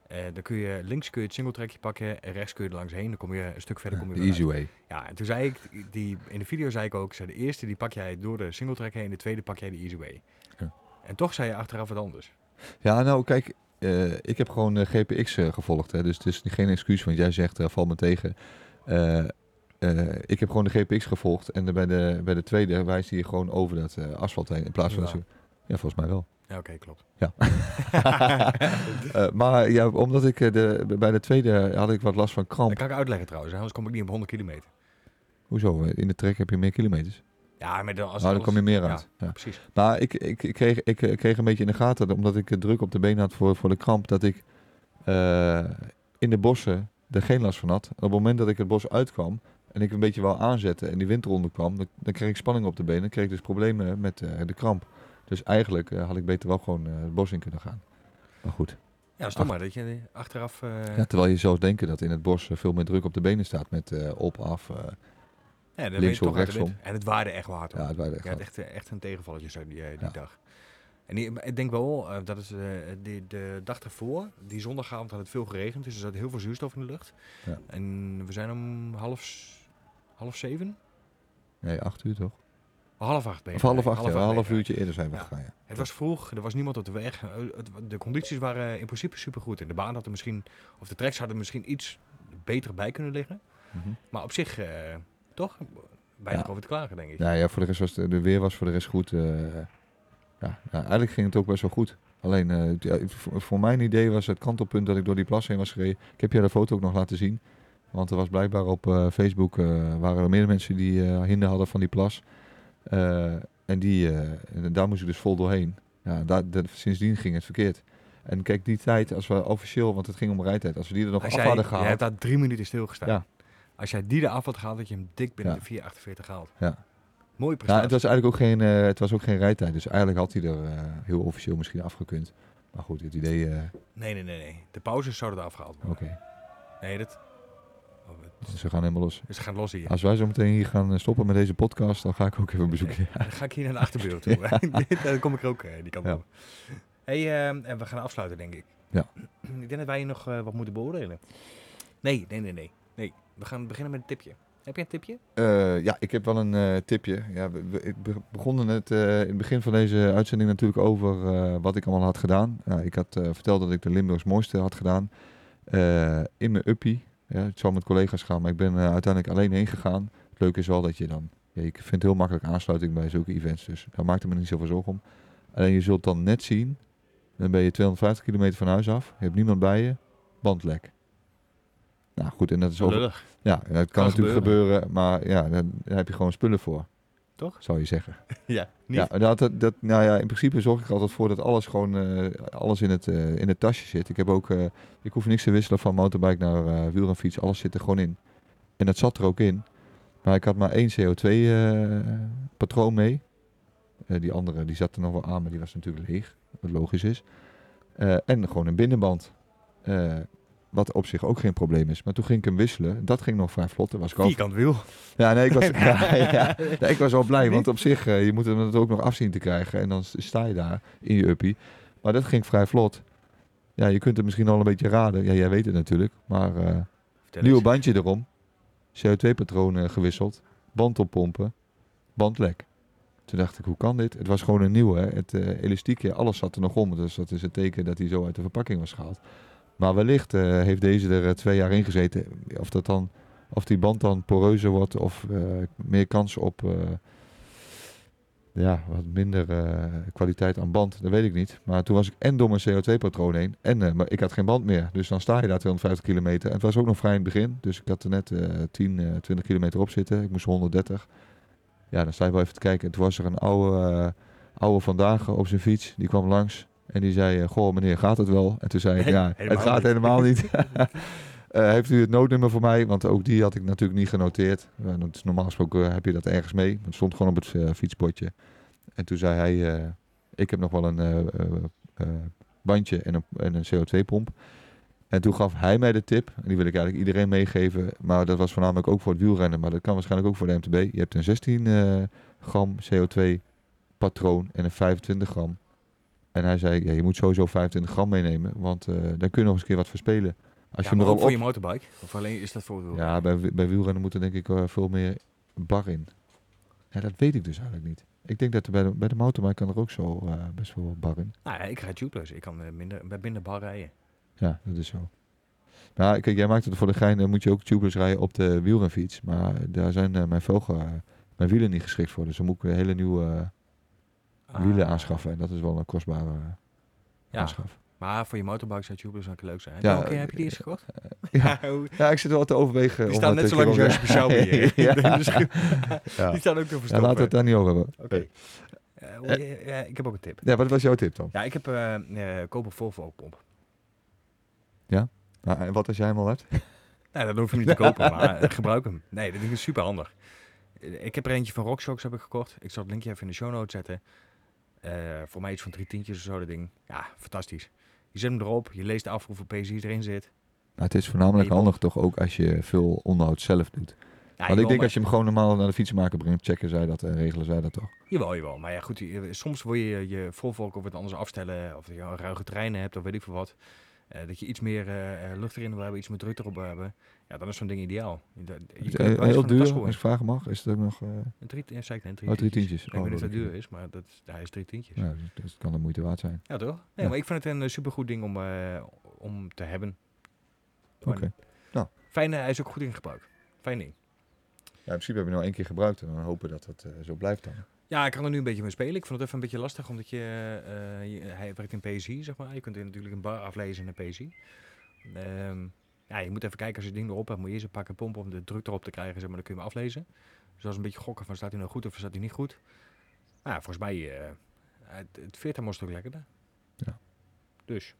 Eh dan kun je, links kun je het single trackje pakken en rechts kun je er langs heen. Dan kom je een stuk verder. Kom je de easy uit. way. Ja, en toen zei ik, die, in de video zei ik ook, zei, de eerste die pak jij door de single track heen, de tweede pak jij de easy way. Ja. En toch zei je achteraf wat anders. Ja, nou kijk, eh, ik heb gewoon eh, GPX eh, gevolgd. Hè, dus het is geen excuus, want jij zegt, val me tegen. Ik heb gewoon de GPX gevolgd en bij, de, bij de tweede wijst hij gewoon over dat asfalt heen. In plaats van... Ja. dat Ja, volgens mij wel. Ja, oké, klopt. *laughs* Eh, maar ja, omdat ik de, bij de tweede had ik wat last van Dat kramp. kan ik uitleggen trouwens, anders kom ik niet op 100 kilometer. Hoezo? In de trek heb je meer kilometers. Ja, maar dan, als nou, dan kom je meer uit. Ja. precies. Maar ik, ik, ik, kreeg, ik kreeg een beetje in de gaten, omdat ik druk op de benen had voor, voor de kramp, dat ik eh, in de bossen er geen last van had. En op het moment dat ik het bos uitkwam en ik een beetje wou aanzetten en die windronde kwam, dan, dan kreeg ik spanning op de benen. Dan kreeg ik dus problemen met eh, de kramp. Dus eigenlijk eh, had ik beter wel gewoon het bos in kunnen gaan. Maar goed. Ja, stom maar dat je achteraf... Ja, terwijl je zou denken dat in het bos veel meer druk op de benen staat met op, af. Ja, dan links of rechtsom. En het waarde echt wel hard. ja, het waren echt hard. echt, eh, echt een tegenvalletje zo die, eh, die Ja. dag. En die- ik denk wel, eh, dat is die, de dag ervoor, die zondagavond had het veel geregend, dus er zat heel veel zuurstof in de lucht. Ja. En we zijn om half, half zeven? Nee, acht uur toch? Half acht ben je Of half acht, ja, half geweest. uurtje eerder zijn we Ja. gegaan. Het was vroeg, er was niemand op de weg. het- De condities waren in principe supergoed. En de baan had er misschien, of de tracks hadden misschien iets beter bij kunnen liggen. Mhm. Maar op zich, toch? Weinig Ja. over te klagen, denk ik. Ja, ja, voor de rest was de, de weer was voor de rest goed. eh, ja, eigenlijk ging het ook best wel goed. Alleen, eh, ja, voor, mijn idee was het kantelpunt dat ik door die plas heen was gereden. Ik heb jou de foto ook nog laten zien. Want er was blijkbaar op eh, Facebook, waren er meer mensen die hinder hadden van die plas. En die, en daar moest ik dus vol doorheen. Ja, daar, sindsdien ging het verkeerd. En kijk, die tijd, als we officieel, want het ging om rijtijd, als we die er nog Als af jij, hadden je gehaald. hebt daar drie minuten stilgestaan. Ja. Als jij die eraf had gehaald, had je hem dik binnen Ja. de 4,48 gehaald. Ja. Mooie Ja, prestatie. het was eigenlijk ook geen, eh, het was ook geen rijtijd. Dus eigenlijk had hij er eh, heel officieel misschien afgekund. Maar goed, het idee, eh, Nee, nee, nee, nee. De pauzes zouden er afgehaald oké. worden. Nee, dat... Oh, het- Dus we gaan helemaal los. Ze gaan los hier. Als wij zo meteen hier gaan stoppen met deze podcast, dan ga ik ook even bezoeken. Dan ga ik hier naar de *laughs* achterbeeld toe. *laughs* Dan kom ik er ook die kant Ja. op. Hey, ehm, en we gaan afsluiten, denk ik. Ja. *clears throat* Ik denk dat wij nog eh, wat moeten beoordelen. Nee, nee, nee, nee. Nee. We gaan beginnen met een tipje. Heb je een tipje? Eh, ja, ik heb wel een eh, tipje. Ja, we, we- ik be- begon het eh, in het begin van deze uitzending natuurlijk over wat ik allemaal had gedaan. Ik had verteld dat ik de Limburgs mooiste had gedaan. in mijn uppie. Ja, het zou met collega's gaan, maar ik ben uiteindelijk alleen heen gegaan. Het leuke is wel dat je dan... Ja, ik vind heel makkelijk aansluiting bij zulke events, dus daar maakte me niet zoveel zorgen om. Alleen je zult dan net zien, dan ben je 250 kilometer van huis af, je hebt niemand bij je, bandlek. Nou goed, en dat is ook... Lullig. Ja, het kan, Kan natuurlijk gebeuren. maar ja, dan, daar heb je gewoon spullen voor. Toch? Zou je zeggen. *laughs* Ja, niet. Ja, dat, dat, dat- nou ja, in principe zorg ik altijd voor dat alles gewoon eh, alles in het, eh, in het tasje zit. Ik heb ook, eh, ik hoef niks te wisselen van motorbike naar wielrenfiets. Alles zit er gewoon in. En dat zat er ook in. Maar ik had maar één CO2-patroon mee. Die andere die zat er nog wel aan, maar die was natuurlijk leeg. Wat logisch is. En gewoon een binnenband. Eh, wat op zich ook geen probleem is. Maar toen ging ik hem wisselen. Dat ging nog vrij vlot. Was ik Vierkant wiel. ja, nee, ik was, *laughs* *laughs* ja, ja. Nee, ik was wel blij, want op zich, eh, je moet hem het ook nog afzien te krijgen. En dan sta je daar in je uppie. Maar dat ging vrij vlot. Ja, je kunt het misschien al een beetje raden. Ja, jij weet het natuurlijk. Maar eh Vertel nieuwe eens. bandje erom. CO2-patroon gewisseld. Band oppompen. Band lek. Toen dacht ik, hoe kan dit? Het was gewoon een nieuwe. hè. Het eh, elastiekje, alles zat er nog om. Dus dat is het teken dat hij zo uit de verpakking was gehaald. Maar wellicht eh, heeft deze er eh, twee jaar in gezeten. Of, dat dan, of die band dan poreuzer wordt of eh, meer kans op ja, wat minder kwaliteit aan band, dat weet ik niet. Maar toen was ik en door mijn CO2-patroon heen en maar ik had geen band meer. Dus dan sta je daar 250 kilometer. En het was ook nog vrij in het begin. Dus ik had er net eh 10, eh, 20 kilometer op zitten. Ik moest 130. Ja, dan sta je wel even te kijken. En toen was er een oude, oude vandaag op zijn fiets. Die kwam langs. En die zei, eh, goh meneer, gaat het wel? En toen zei ik, ja, het gaat niet. helemaal niet. *laughs* *laughs* Eh, heeft u het noodnummer voor mij? Want ook die had ik natuurlijk niet genoteerd. Eh, normaal gesproken heb je dat ergens mee. Het stond gewoon op het eh, fietsbordje. En toen zei hij, ik heb nog wel een bandje en een, en een CO2-pomp. En toen gaf hij mij de tip, en die wil ik eigenlijk iedereen meegeven, maar dat was voornamelijk ook voor het wielrennen, maar dat kan waarschijnlijk ook voor de MTB. Je hebt een 16 eh, gram CO2 patroon en een 25 gram. En hij zei, ja, je moet sowieso 25 gram meenemen, want eh, dan kun je nog eens een keer wat verspelen. Als ja, je maar ook voor op... je motorbike? Of alleen is dat voor? Ja, bij, bij wielrennen moet er denk ik eh, veel meer bar in. Ja, dat weet ik dus eigenlijk niet. Ik denk dat er bij de, bij de mountainbike kan er ook zo eh, best wel bar in. Nou ja, ik rijd tubeless. Ik kan minder, bij minder bar rijden. Ja, dat is zo. Nou, kijk, jij maakt het voor de gein, dan moet je ook tubeless rijden op de wielrenfiets. Maar daar zijn mijn velgen, mijn wielen niet geschikt voor. Dus dan moet ik weer hele nieuwe wielen Ah. aanschaffen. En dat is wel een kostbare eh, Ja, aanschaf. maar voor je motorbike zou tubeless ook leuk zijn. Ja, Ja, Oké, heb je die eh, eens gekocht? *laughs* Ja, *laughs* ja, ik zit wel te overwegen. die staan het net zo lang als je speciaal hier. ja. *laughs* Ja. Die staan ook te Ja, verstoppen. laten we het daar niet over hebben. Oké. Eh, ja, ik heb ook een tip. Ja, wat was jouw tip dan? Ja, ik heb eh eh koop een Volvo pomp. Nou, en wat als jij hem al hebt? Nee, dat hoef je niet te kopen, maar eh, gebruik hem. Nee, dat is super handig. Eh, Ik heb er eentje van RockShox heb ik gekocht. Ik zal het linkje even in de show notes zetten. Eh, voor mij iets van drie tientjes of zo, dat ding. Ja, fantastisch. Je zet hem erop, je leest af hoeveel PSI erin zit. Nou, het is voornamelijk Nee, handig toch ook als je veel onderhoud zelf doet. Ja, Want ik denk maar- als je hem gewoon normaal naar de fietsenmaker brengt, checken zij dat en regelen zij dat toch. Jawel, jawel. Maar ja, goed, je- soms wil je je Volvo ook wat anders afstellen. Of je een ruige treinen hebt, of weet ik veel wat. Eh, dat je iets meer eh, eh, lucht erin wil hebben, iets meer druk erop wil hebben. Ja, dan is zo'n ding ideaal. Je, je Is het het heel duur, als ik vragen mag, is het ook nog... eh, Een drie, ja, zei ik net, drie, Oh, drie tientjes. Ik Oh, weet niet of dat duur is, maar dat, hij is drie tientjes. ja, dus dat kan de moeite waard zijn. Ja, toch? Nee, Ja. maar ik vind het een super supergoed ding om, eh, om te hebben. Oké. Nou. Fijn, eh, hij is ook goed in gebruik. Fijn ding. Ja, in principe heb je nou één keer gebruikt en dan hopen dat het eh, zo blijft dan. Ja, ik kan er nu een beetje mee spelen. Ik vond het even een beetje lastig, omdat je, eh, je- hij werkt in PSI, zeg maar. Je kunt er natuurlijk een bar aflezen in een PSI. Ehm, ja, je moet even kijken als je het ding erop hebt, moet je eerst een pakken pompen om de druk erop te krijgen, zeg maar. Dan kun je hem aflezen. Dus dat is een beetje gokken van staat hij nou goed of staat hij niet goed. Nou, ja, volgens mij, eh het, het veert hem een stuk lekkerder. Ja. Dus.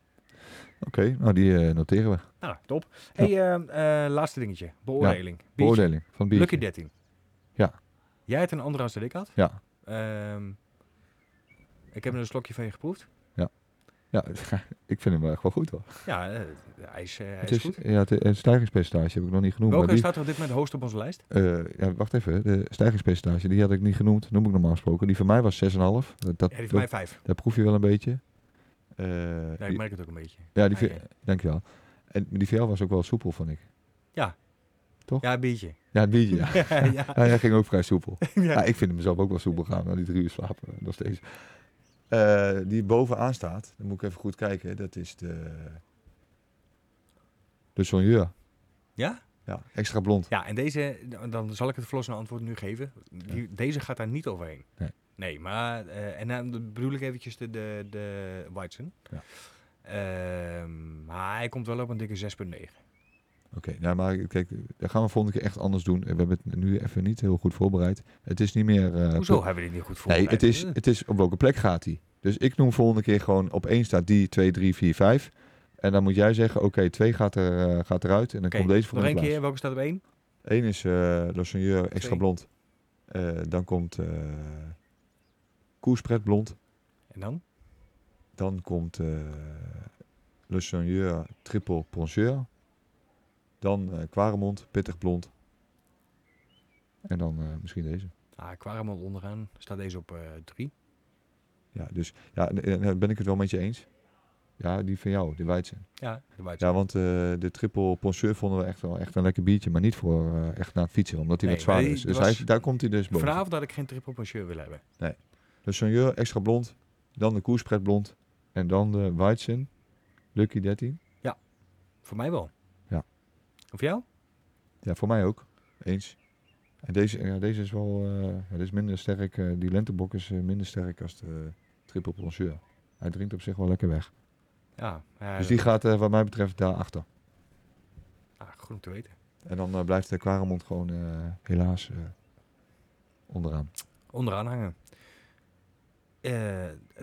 Oké, nou die eh, noteren we. Nou, top. Hey, eh, eh, laatste dingetje. Beoordeling. Beoordeling van het Lucky biertje. 13. Ja. Jij hebt een andere als dat ik had. Ja. Ehm, ik heb een slokje van je geproefd. Ja, *laughs* ik vind hem echt wel goed hoor. Ja, eh, hij is, eh, hij is goed. ja, het, het stijgingspercentage heb ik nog niet genoemd. Welke maar die, staat er op dit moment hoogst op onze lijst? eh, ja, wacht even, de stijgingspercentage, die had ik niet genoemd. Noem ik normaal gesproken. Die van mij was 6,5. Dat, dat, Ja, die van mij vijf. dat proef je wel een beetje. Eh, Ja, ik die- merk het ook een beetje. ja, die, ja. dankjewel. En die jou was ook wel soepel, vond ik. Ja, een biertje. Ja, het biertje, ja. *laughs* ja. ja, hij ging ook vrij soepel. *laughs* ja. Ja, ik vind hem zelf ook wel soepel gaan, na die drie uur slapen eh, nog steeds. Eh, die bovenaan staat, dan moet ik even goed kijken, dat is de... De Sonneur. Ja? Ja, extra blond. Ja, en deze, dan zal ik het verlossende antwoord nu geven. Die, Deze gaat daar niet overheen. Nee. Nee, maar, eh, en dan bedoel ik eventjes de, de, de Weizen. Ja. Ehm, maar hij komt wel op een dikke 6,9. Oké, nou maar kijk, dat gaan we volgende keer echt anders doen. We hebben het nu even niet heel goed voorbereid. Het is niet meer... eh, Hoezo hebben we dit niet goed voor? Nee, het is, het is op welke plek gaat hij. Dus ik noem volgende keer gewoon op één staat die, 2, 3, 4, 5. En dan moet jij zeggen, oké, 2 gaat, er, eh, gaat eruit. En dan komt deze voor Nog één keer, welke staat op één? Eén is Seigneur extra Twee. blond. Dan komt eh Koerspret blond. En dan? Dan komt Le Seigneur triple poncheur. Dan eh Quaremont pittig blond. En dan eh, misschien deze. Ah, Quaremont onderaan staat deze op eh 3. Ja, dus ja, eh, ben ik het wel met je eens. Ja, die van jou, de Weidsen. Ja, de Weizen. Ja, want eh, de triple poncheur vonden we echt wel echt een lekker biertje. Maar niet voor eh, echt na het fietsen, omdat hij Nee, wat zwaarder maar is. Dus was- hij, daar komt hij dus boven. Vanavond had ik geen triple monsieur willen hebben. De Seigneur extra blond. Dan de Koerspret blond. En dan de Weidsen. Lucky 13. Voor mij wel. Of jou? Ja, voor mij ook. Eens. En deze, ja, deze is wel deze is minder sterk. eh, die lentebok is eh, minder sterk als de triple. Hij drinkt op zich wel lekker weg. Ja. dus die gaat wat mij betreft daarachter. ah, goed om te weten. En dan blijft de Quaremont gewoon helaas onderaan. Onderaan hangen.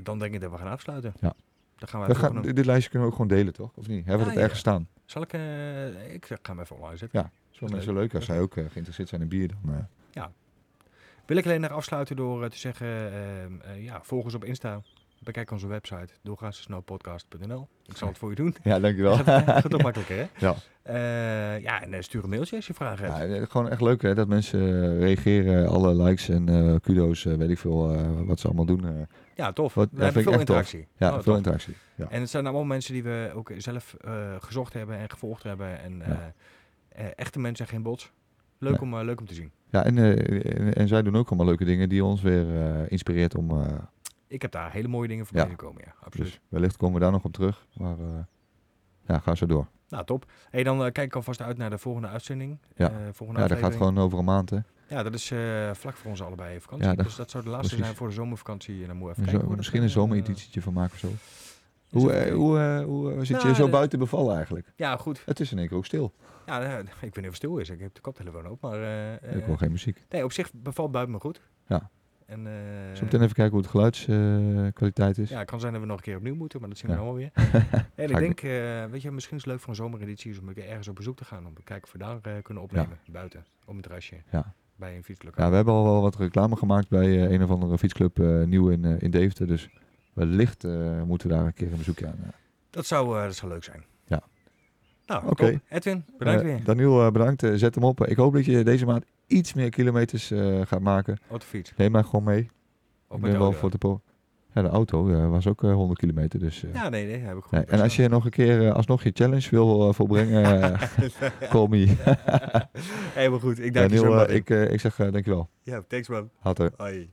Dan denk ik dat we gaan afsluiten. Ja. Dan gaan we gaan, dit lijstje kunnen we ook gewoon delen, toch? Of niet? Hebben we Ja, dat ja. ergens staan? Zal ik... eh, ik ga hem even online zetten. Ja. Is wel Dat is leuk. leuk als zij ook eh, geïnteresseerd zijn in bier. Dan, eh, Wil ik alleen nog afsluiten door te zeggen... ehm, eh, ja, volg ons op Insta. Bekijk onze website doorgaansnelpodcast.nl. Ik zal het voor je doen. Ja, dankjewel. *laughs* Gaat gaat toch makkelijker, hè? Ja. Eh, ja, en eh, stuur een mailtje als je vragen hebt. Ja, gewoon echt leuk hè, dat mensen eh, reageren, alle likes en kudo's, weet ik veel wat ze allemaal doen. Ja, tof. Wat- we hebben veel tof. interactie. ja, Oh, veel tof. interactie. Ja. En het zijn allemaal mensen die we ook zelf gezocht hebben en gevolgd hebben. En echte mensen en geen bots. Leuk, om, leuk om te zien. Ja, en, en, en zij doen ook allemaal leuke dingen die ons weer inspireert om... Ik heb daar hele mooie dingen voorbij Ja. gekomen, ja, absoluut. dus wellicht komen we daar nog op terug. Maar eh, ja, ga zo door. Nou, top. Hey, dan eh, kijk ik alvast uit naar de volgende uitzending. Ja. Eh, volgende Ja, dat gaat gewoon over een maand hè. Ja, dat is vlak voor ons allebei vakantie. Ja, dat- dus dat zou de laatste precies. zijn voor de zomervakantie. En dan moet we even kijken. zo- misschien een zomereditie van maken of zo. Hoe, eh, hoe, hoe zit Nou, je zo de- buiten bevallen eigenlijk? Ja, goed. Het is in één keer ook stil. Ja, ik weet niet of het stil is. Ik heb de koptelefoon op. Maar ik hoor geen muziek. nee, op zich bevalt buiten me goed. Ja. En, eh, Zometeen even kijken hoe het geluidskwaliteit is. Ja, het kan zijn dat we nog een keer opnieuw moeten, maar dat zien we Ja. dan wel weer. *laughs* En ik denk, eh, weet je, misschien is het leuk voor een zomereditie is om een keer ergens op bezoek te gaan. Om te kijken of we daar eh, kunnen opnemen. Buiten, op een terrasje. Ja. Bij een fietsclub. Ja, we hebben al wel wat reclame gemaakt bij eh, een of andere fietsclub eh, nieuw in, eh, in Deventer. Dus wellicht eh, moeten we daar een keer een bezoekje aan. eh. Dat, zou, eh, dat zou leuk zijn. Nou, Oké. Edwin, bedankt Eh, weer. Daniel, eh, bedankt. Eh, zet hem op. Ik hoop dat je deze maand iets meer kilometers gaat maken. Autofiets. Neem maar gewoon mee. Of ik ben wel auto. voor de po. Ja, de auto was ook eh, 100 kilometer. Dus, Ja, nee, nee, heb ik goed. nee. En als je nog een keer alsnog je challenge wil volbrengen, *laughs* call me. Helemaal goed. Ik dank je zo, ik, ik zeg dankjewel. Ja, thanks man. Hoi.